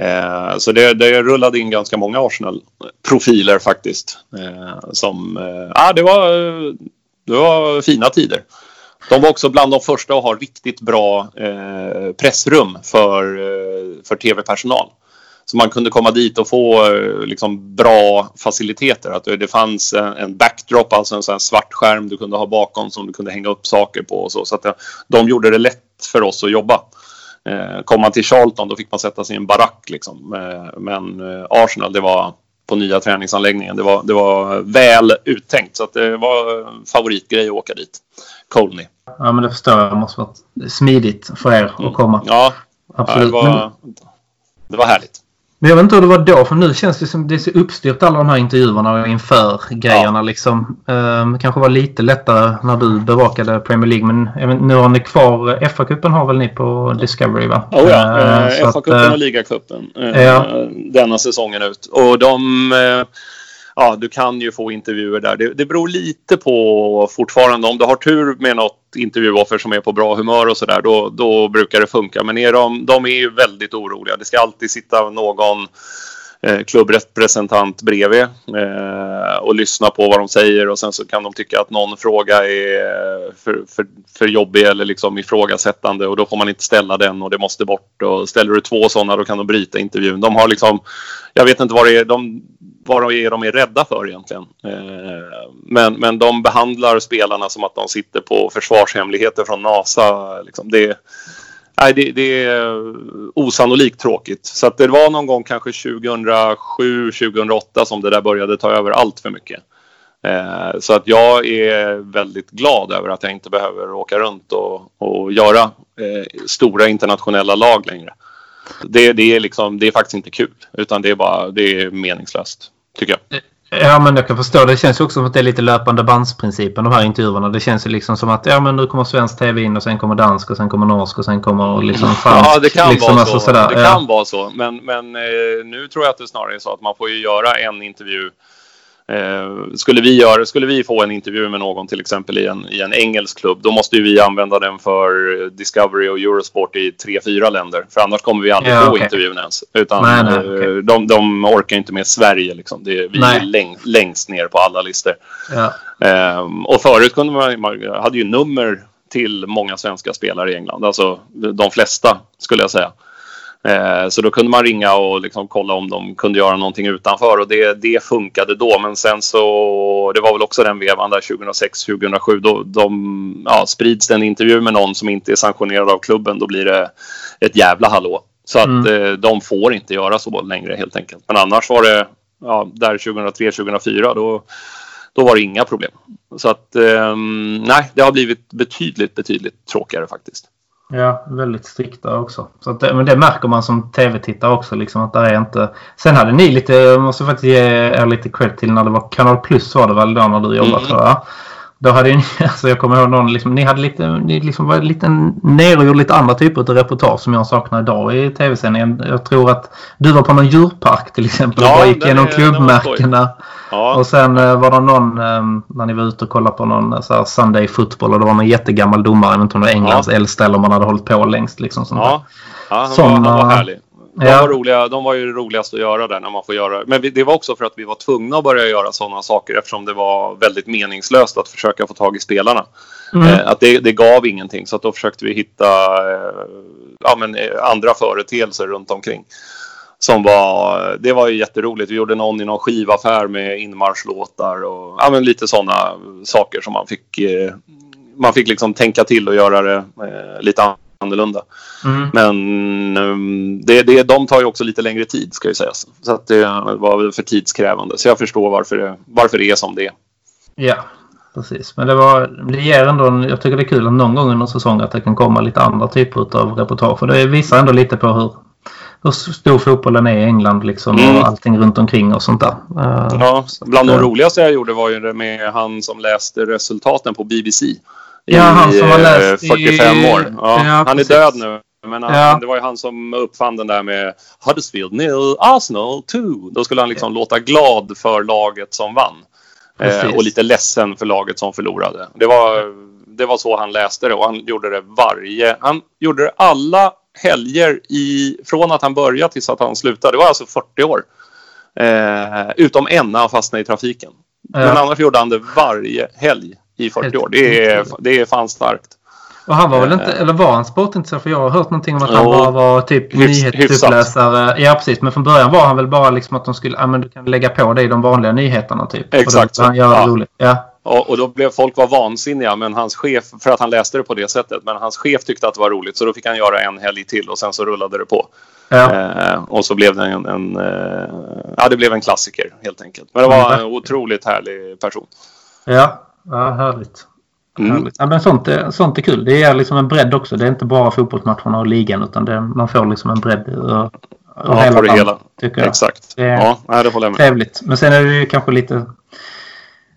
Eh, så det, det rullade in ganska många Arsenal-profiler faktiskt. Eh, som, eh, det, var, det var fina tider. De var också bland de första att ha riktigt bra eh, pressrum för, eh, för tv-personal. Så man kunde komma dit och få eh, liksom, bra faciliteter. Att det fanns en, en backdrop, alltså en sån svart skärm du kunde ha bakom som du kunde hänga upp saker på. Och så så att det, de gjorde det lätt för oss att jobba. Eh, kom man till Charlton då fick man sätta sig i en barack. Liksom. Eh, men eh, Arsenal, det var på nya träningsanläggningen. Det var, det var väl uttänkt så att det var favoritgrej att åka dit. Colney. Ja men det förstår jag. Det måste vara smidigt för er att komma. Ja, Absolut. Ja, det, var, det var härligt. Men jag vet inte hur det var då, för nu känns det som det är så uppstyrt alla de här intervjuerna inför grejerna. Ja. Liksom. Um, kanske var lite lättare när du bevakade Premier League, men vet, nu har ni kvar FA-cupen har väl ni på Discovery va? Oh ja, uh, uh, FA-cupen och ligacupen uh, ja. denna säsongen ut. Och de ja, du kan ju få intervjuer där. Det, det beror lite på fortfarande. Om du har tur med något intervjuoffer som är på bra humör och sådär, då, då brukar det funka. Men är de, de är ju väldigt oroliga. Det ska alltid sitta någon eh, klubbrepresentant bredvid eh, och lyssna på vad de säger och sen så kan de tycka att någon fråga är för, för, för jobbig eller liksom ifrågasättande och då får man inte ställa den och det måste bort och ställer du två sådana då kan de bryta intervjun. De har liksom, jag vet inte vad det är, de, vad är de är rädda för egentligen. Eh, men, men de behandlar spelarna som att de sitter på försvarshemligheter från NASA. Liksom det, nej, det, det är osannolikt tråkigt. Så att det var någon gång kanske 2007, 2008 som det där började ta över allt för mycket. Eh, så att jag är väldigt glad över att jag inte behöver åka runt och, och göra eh, stora internationella lag längre. Det, det, är liksom, det är faktiskt inte kul utan det är bara det är meningslöst tycker jag. Ja, men jag kan förstå. Det känns också som att det är lite löpande bandsprincipen, de här intervjuerna. Det känns ju liksom som att ja, men nu kommer svensk tv in och sen kommer dansk och sen kommer norsk och sen kommer liksom fransk. Ja, det kan liksom, vara så. Alltså, det kan vara så. Men, men eh, nu tror jag att det snarare är så att man får ju göra en intervju Eh, skulle, vi göra, skulle vi få en intervju med någon till exempel i en, i en engelsk klubb då måste vi använda den för Discovery och Eurosport i tre, fyra länder. För annars kommer vi aldrig ja, få okay. intervjun ens. Utan nej, nej, okay. Eh, de, de orkar inte med Sverige. Liksom. Det, vi nej. är läng, längst ner på alla listor. Ja. Eh, och förut kunde man, man hade ju nummer till många svenska spelare i England. Alltså de flesta skulle jag säga. Eh, så då kunde man ringa och liksom kolla om de kunde göra någonting utanför och det, det funkade då. Men sen så, det var väl också den vevan där 2006-2007, då de, ja, sprids det en intervju med någon som inte är sanktionerad av klubben, då blir det ett jävla hallå. Så att mm. eh, de får inte göra så längre helt enkelt. Men annars var det, ja, där 2003-2004, då, då var det inga problem. Så att, eh, nej, det har blivit betydligt, betydligt tråkigare faktiskt. Ja, väldigt strikta också. Så att, men det märker man som tv-tittare också. Liksom, att det är inte... Sen hade ni lite, jag måste faktiskt ge er lite cred till när det var Kanal Plus var det väl då när du jobbade mm. tror jag. Då hade ni, alltså jag kommer ihåg någon, liksom, ni hade lite, ni liksom var lite nere och gjorde lite andra typer av reportage som jag saknar idag i tv-sändningen. Jag tror att du var på någon djurpark till exempel ja, och gick igenom klubbmärkena. Ja. Och sen uh, var det någon, um, när ni var ute och kollade på någon uh, så här Sunday football och det var någon jättegammal domare, jag vet inte om det var Englands ja. äldsta eller om man hade hållit på längst. Liksom, sånt ja, ja han, var, han var härlig. De, ja. var roliga, de var ju det roligaste att göra där när man får göra Men det var också för att vi var tvungna att börja göra sådana saker eftersom det var väldigt meningslöst att försöka få tag i spelarna. Mm. Eh, att det, det, gav ingenting så att då försökte vi hitta eh, ja, men, eh, andra företeelser runt omkring. Som var, det var ju jätteroligt. Vi gjorde någon i någon skivaffär med inmarschlåtar och ja, men lite sådana saker som man fick, eh, man fick liksom tänka till och göra det eh, lite annorlunda. Mm. Men um, det, det, de tar ju också lite längre tid ska ju sägas. Så att det var för tidskrävande. Så jag förstår varför det, varför det är som det är. Ja, precis. Men det, var, det ger ändå, jag tycker det är kul att någon gång under säsongen att det kan komma lite andra typer av reportage. För det visar ändå lite på hur, hur stor fotbollen är i England liksom mm. och allting runt omkring och sånt där. Ja, bland de roligaste jag gjorde var ju det med han som läste resultaten på BBC. Ja, han som har läst 45 i... år. Ja, ja, han är död nu. Men han, ja. det var ju han som uppfann den där med Huddersfield nil, Arsenal 2. Då skulle han liksom låta glad för laget som vann. Eh, och lite ledsen för laget som förlorade. Det var, det var så han läste det och han gjorde det varje... Han gjorde det alla helger i, från att han började tills att han slutade. Det var alltså 40 år. Eh, utom en när han fastnade i trafiken. Ja. Men annars gjorde han det varje helg i 40 år. Det är, det är fan starkt. Och han var väl inte, eh. eller var han sportintresserad? För jag har hört någonting om att han bara var typ nyhetsuppläsare. Ja precis, men från början var han väl bara liksom att de skulle, ja men du kan lägga på i de vanliga nyheterna typ. Exakt så. Han gör ja. roligt. Ja. Och, och, då blev folk var vansinniga men hans chef, för att han läste det på det sättet, men hans chef tyckte att det var roligt så då fick han göra en helg till och sen så rullade det på. Ja. Eh, och så blev det en, en eh, ja det blev en klassiker helt enkelt. Men det var en otroligt härlig person. Ja, ja härligt. Mm. Ja, men sånt, är, sånt är kul. Det är liksom en bredd också. Det är inte bara fotbollsmatcherna och ligan utan det, man får liksom en bredd ur, ja, hela det hela. Tycker jag. Exakt. Det är ja, det håller jag med. Trevligt. Men sen är det ju kanske lite...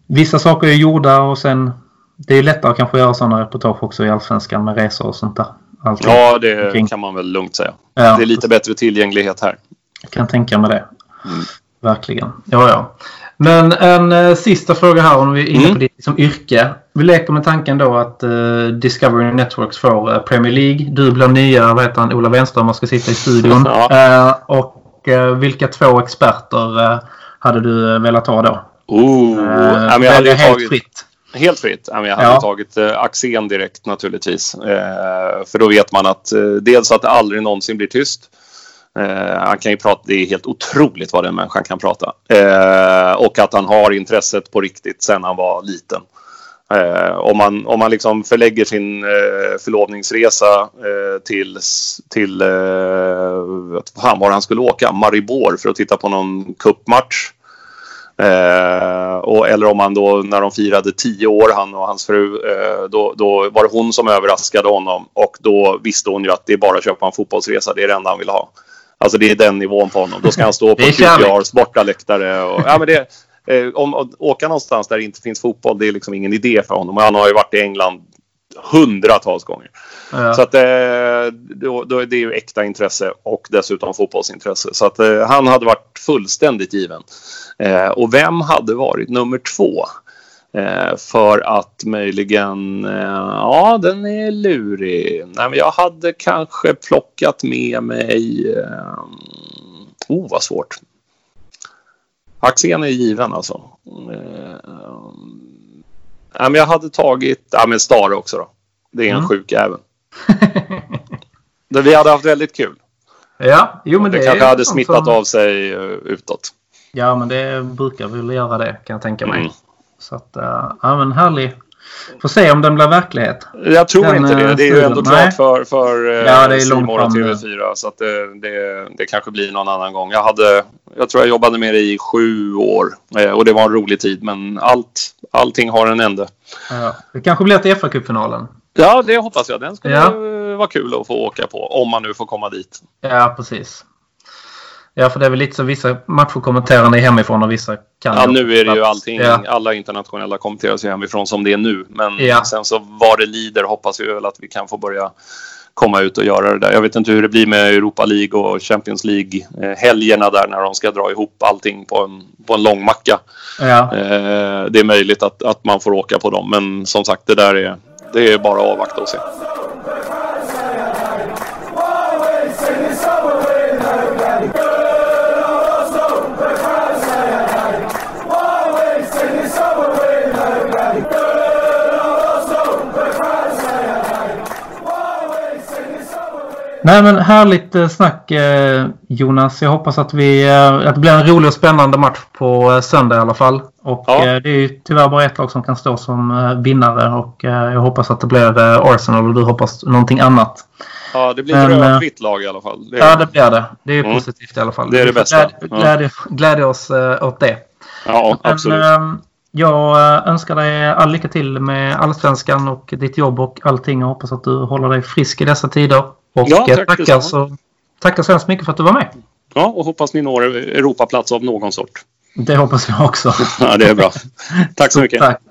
Vissa saker är gjorda och sen... Det är lättare att kanske göra sådana reportage också i Allsvenskan med resor och sånt där. Allting ja, det omkring. kan man väl lugnt säga. Ja, det är lite bättre tillgänglighet här. Jag kan tänka mig det. Mm. Verkligen. Ja, ja. Men en eh, sista fråga här om vi är inne på mm. ditt liksom, yrke. Vi leker med tanken då att eh, Discovery Networks får eh, Premier League. Du blir nya, vad heter han, Ola Wenström ska sitta i studion. ja. Eh, och eh, vilka två experter eh, hade du velat ha då? Oh, ja, jag hade helt tagit... fritt. Helt fritt. Jag hade ja. tagit eh, Axén direkt naturligtvis. Eh, för då vet man att eh, dels att det aldrig någonsin blir tyst. Eh, han kan ju prata, det är helt otroligt vad den människan kan prata. Eh, och att han har intresset på riktigt sen han var liten. Eh, om man, om man liksom förlägger sin eh, förlovningsresa eh, till, till eh, fan var han skulle åka, Maribor för att titta på någon kuppmatch. Eh, och, eller om han då när de firade tio år, han och hans fru, eh, då, då var det hon som överraskade honom och då visste hon ju att det är bara att köpa en fotbollsresa, det är det enda han vill ha. Alltså det är den nivån på honom. Då ska han stå på QPRs bortaläktare. Och, ja, men det, eh, om att åka någonstans där det inte finns fotboll, det är liksom ingen idé för honom. Han har ju varit i England hundratals gånger. Ja. Så att eh, då, då är det ju äkta intresse och dessutom fotbollsintresse. Så att eh, han hade varit fullständigt given. Eh, och vem hade varit nummer två? Eh, för att möjligen, eh, ja den är lurig. Nej, men jag hade kanske plockat med mig, eh, oh vad svårt. Axén är given alltså. Ja, men jag hade tagit, ja men Stare också då. Det är en mm. sjuk även. Vi hade haft väldigt kul. Ja, jo men det, det kanske hade smittat som... av sig utåt. Ja, men det brukar väl göra det kan jag tänka mig. Mm. Så att, ja men härlig, Får se om den blir verklighet. Jag tror den, inte det. Det är ju ändå nej. klart för, för ja, det är Simor och TV4. Så att det, det, det, kanske blir någon annan gång. Jag, hade, jag tror jag jobbade med det i sju år. Eh, och det var en rolig tid. Men allt, allting har en ände. Ja, det kanske blir till FA-cupfinalen. Ja, det hoppas jag. Den skulle ja. vara kul att få åka på. Om man nu får komma dit. Ja, precis. Ja, för det är väl lite så vissa matcher kommenterar ni hemifrån och vissa kan... Ja, nu är det ju allting. Ja. Alla internationella kommenteras ju hemifrån som det är nu. Men ja. sen så vad det lider hoppas vi väl att vi kan få börja komma ut och göra det där. Jag vet inte hur det blir med Europa League och Champions League-helgerna där när de ska dra ihop allting på en, på en lång macka. Ja. Eh, det är möjligt att, att man får åka på dem, men som sagt, det där är, det är bara att avvakta och se. Nej men härligt eh, snack eh, Jonas. Jag hoppas att, vi, eh, att det blir en rolig och spännande match på söndag i alla fall. Och ja. det är ju tyvärr bara ett lag som kan stå som vinnare och jag hoppas att det blir Arsenal och du hoppas någonting annat. Ja, det blir ett rödvitt lag i alla fall. Det ja, det blir det. Det är mm. positivt i alla fall. Det är det bästa. Glädje, glädje oss åt det. Ja, absolut. Jag önskar dig all lycka till med allsvenskan och ditt jobb och allting. Jag hoppas att du håller dig frisk i dessa tider. Och ja, tack tackar, så, tackar så hemskt mycket för att du var med. Ja, och hoppas ni når Europaplats av någon sort. Det hoppas jag också. ja, det är bra. Tack så mycket. Tack.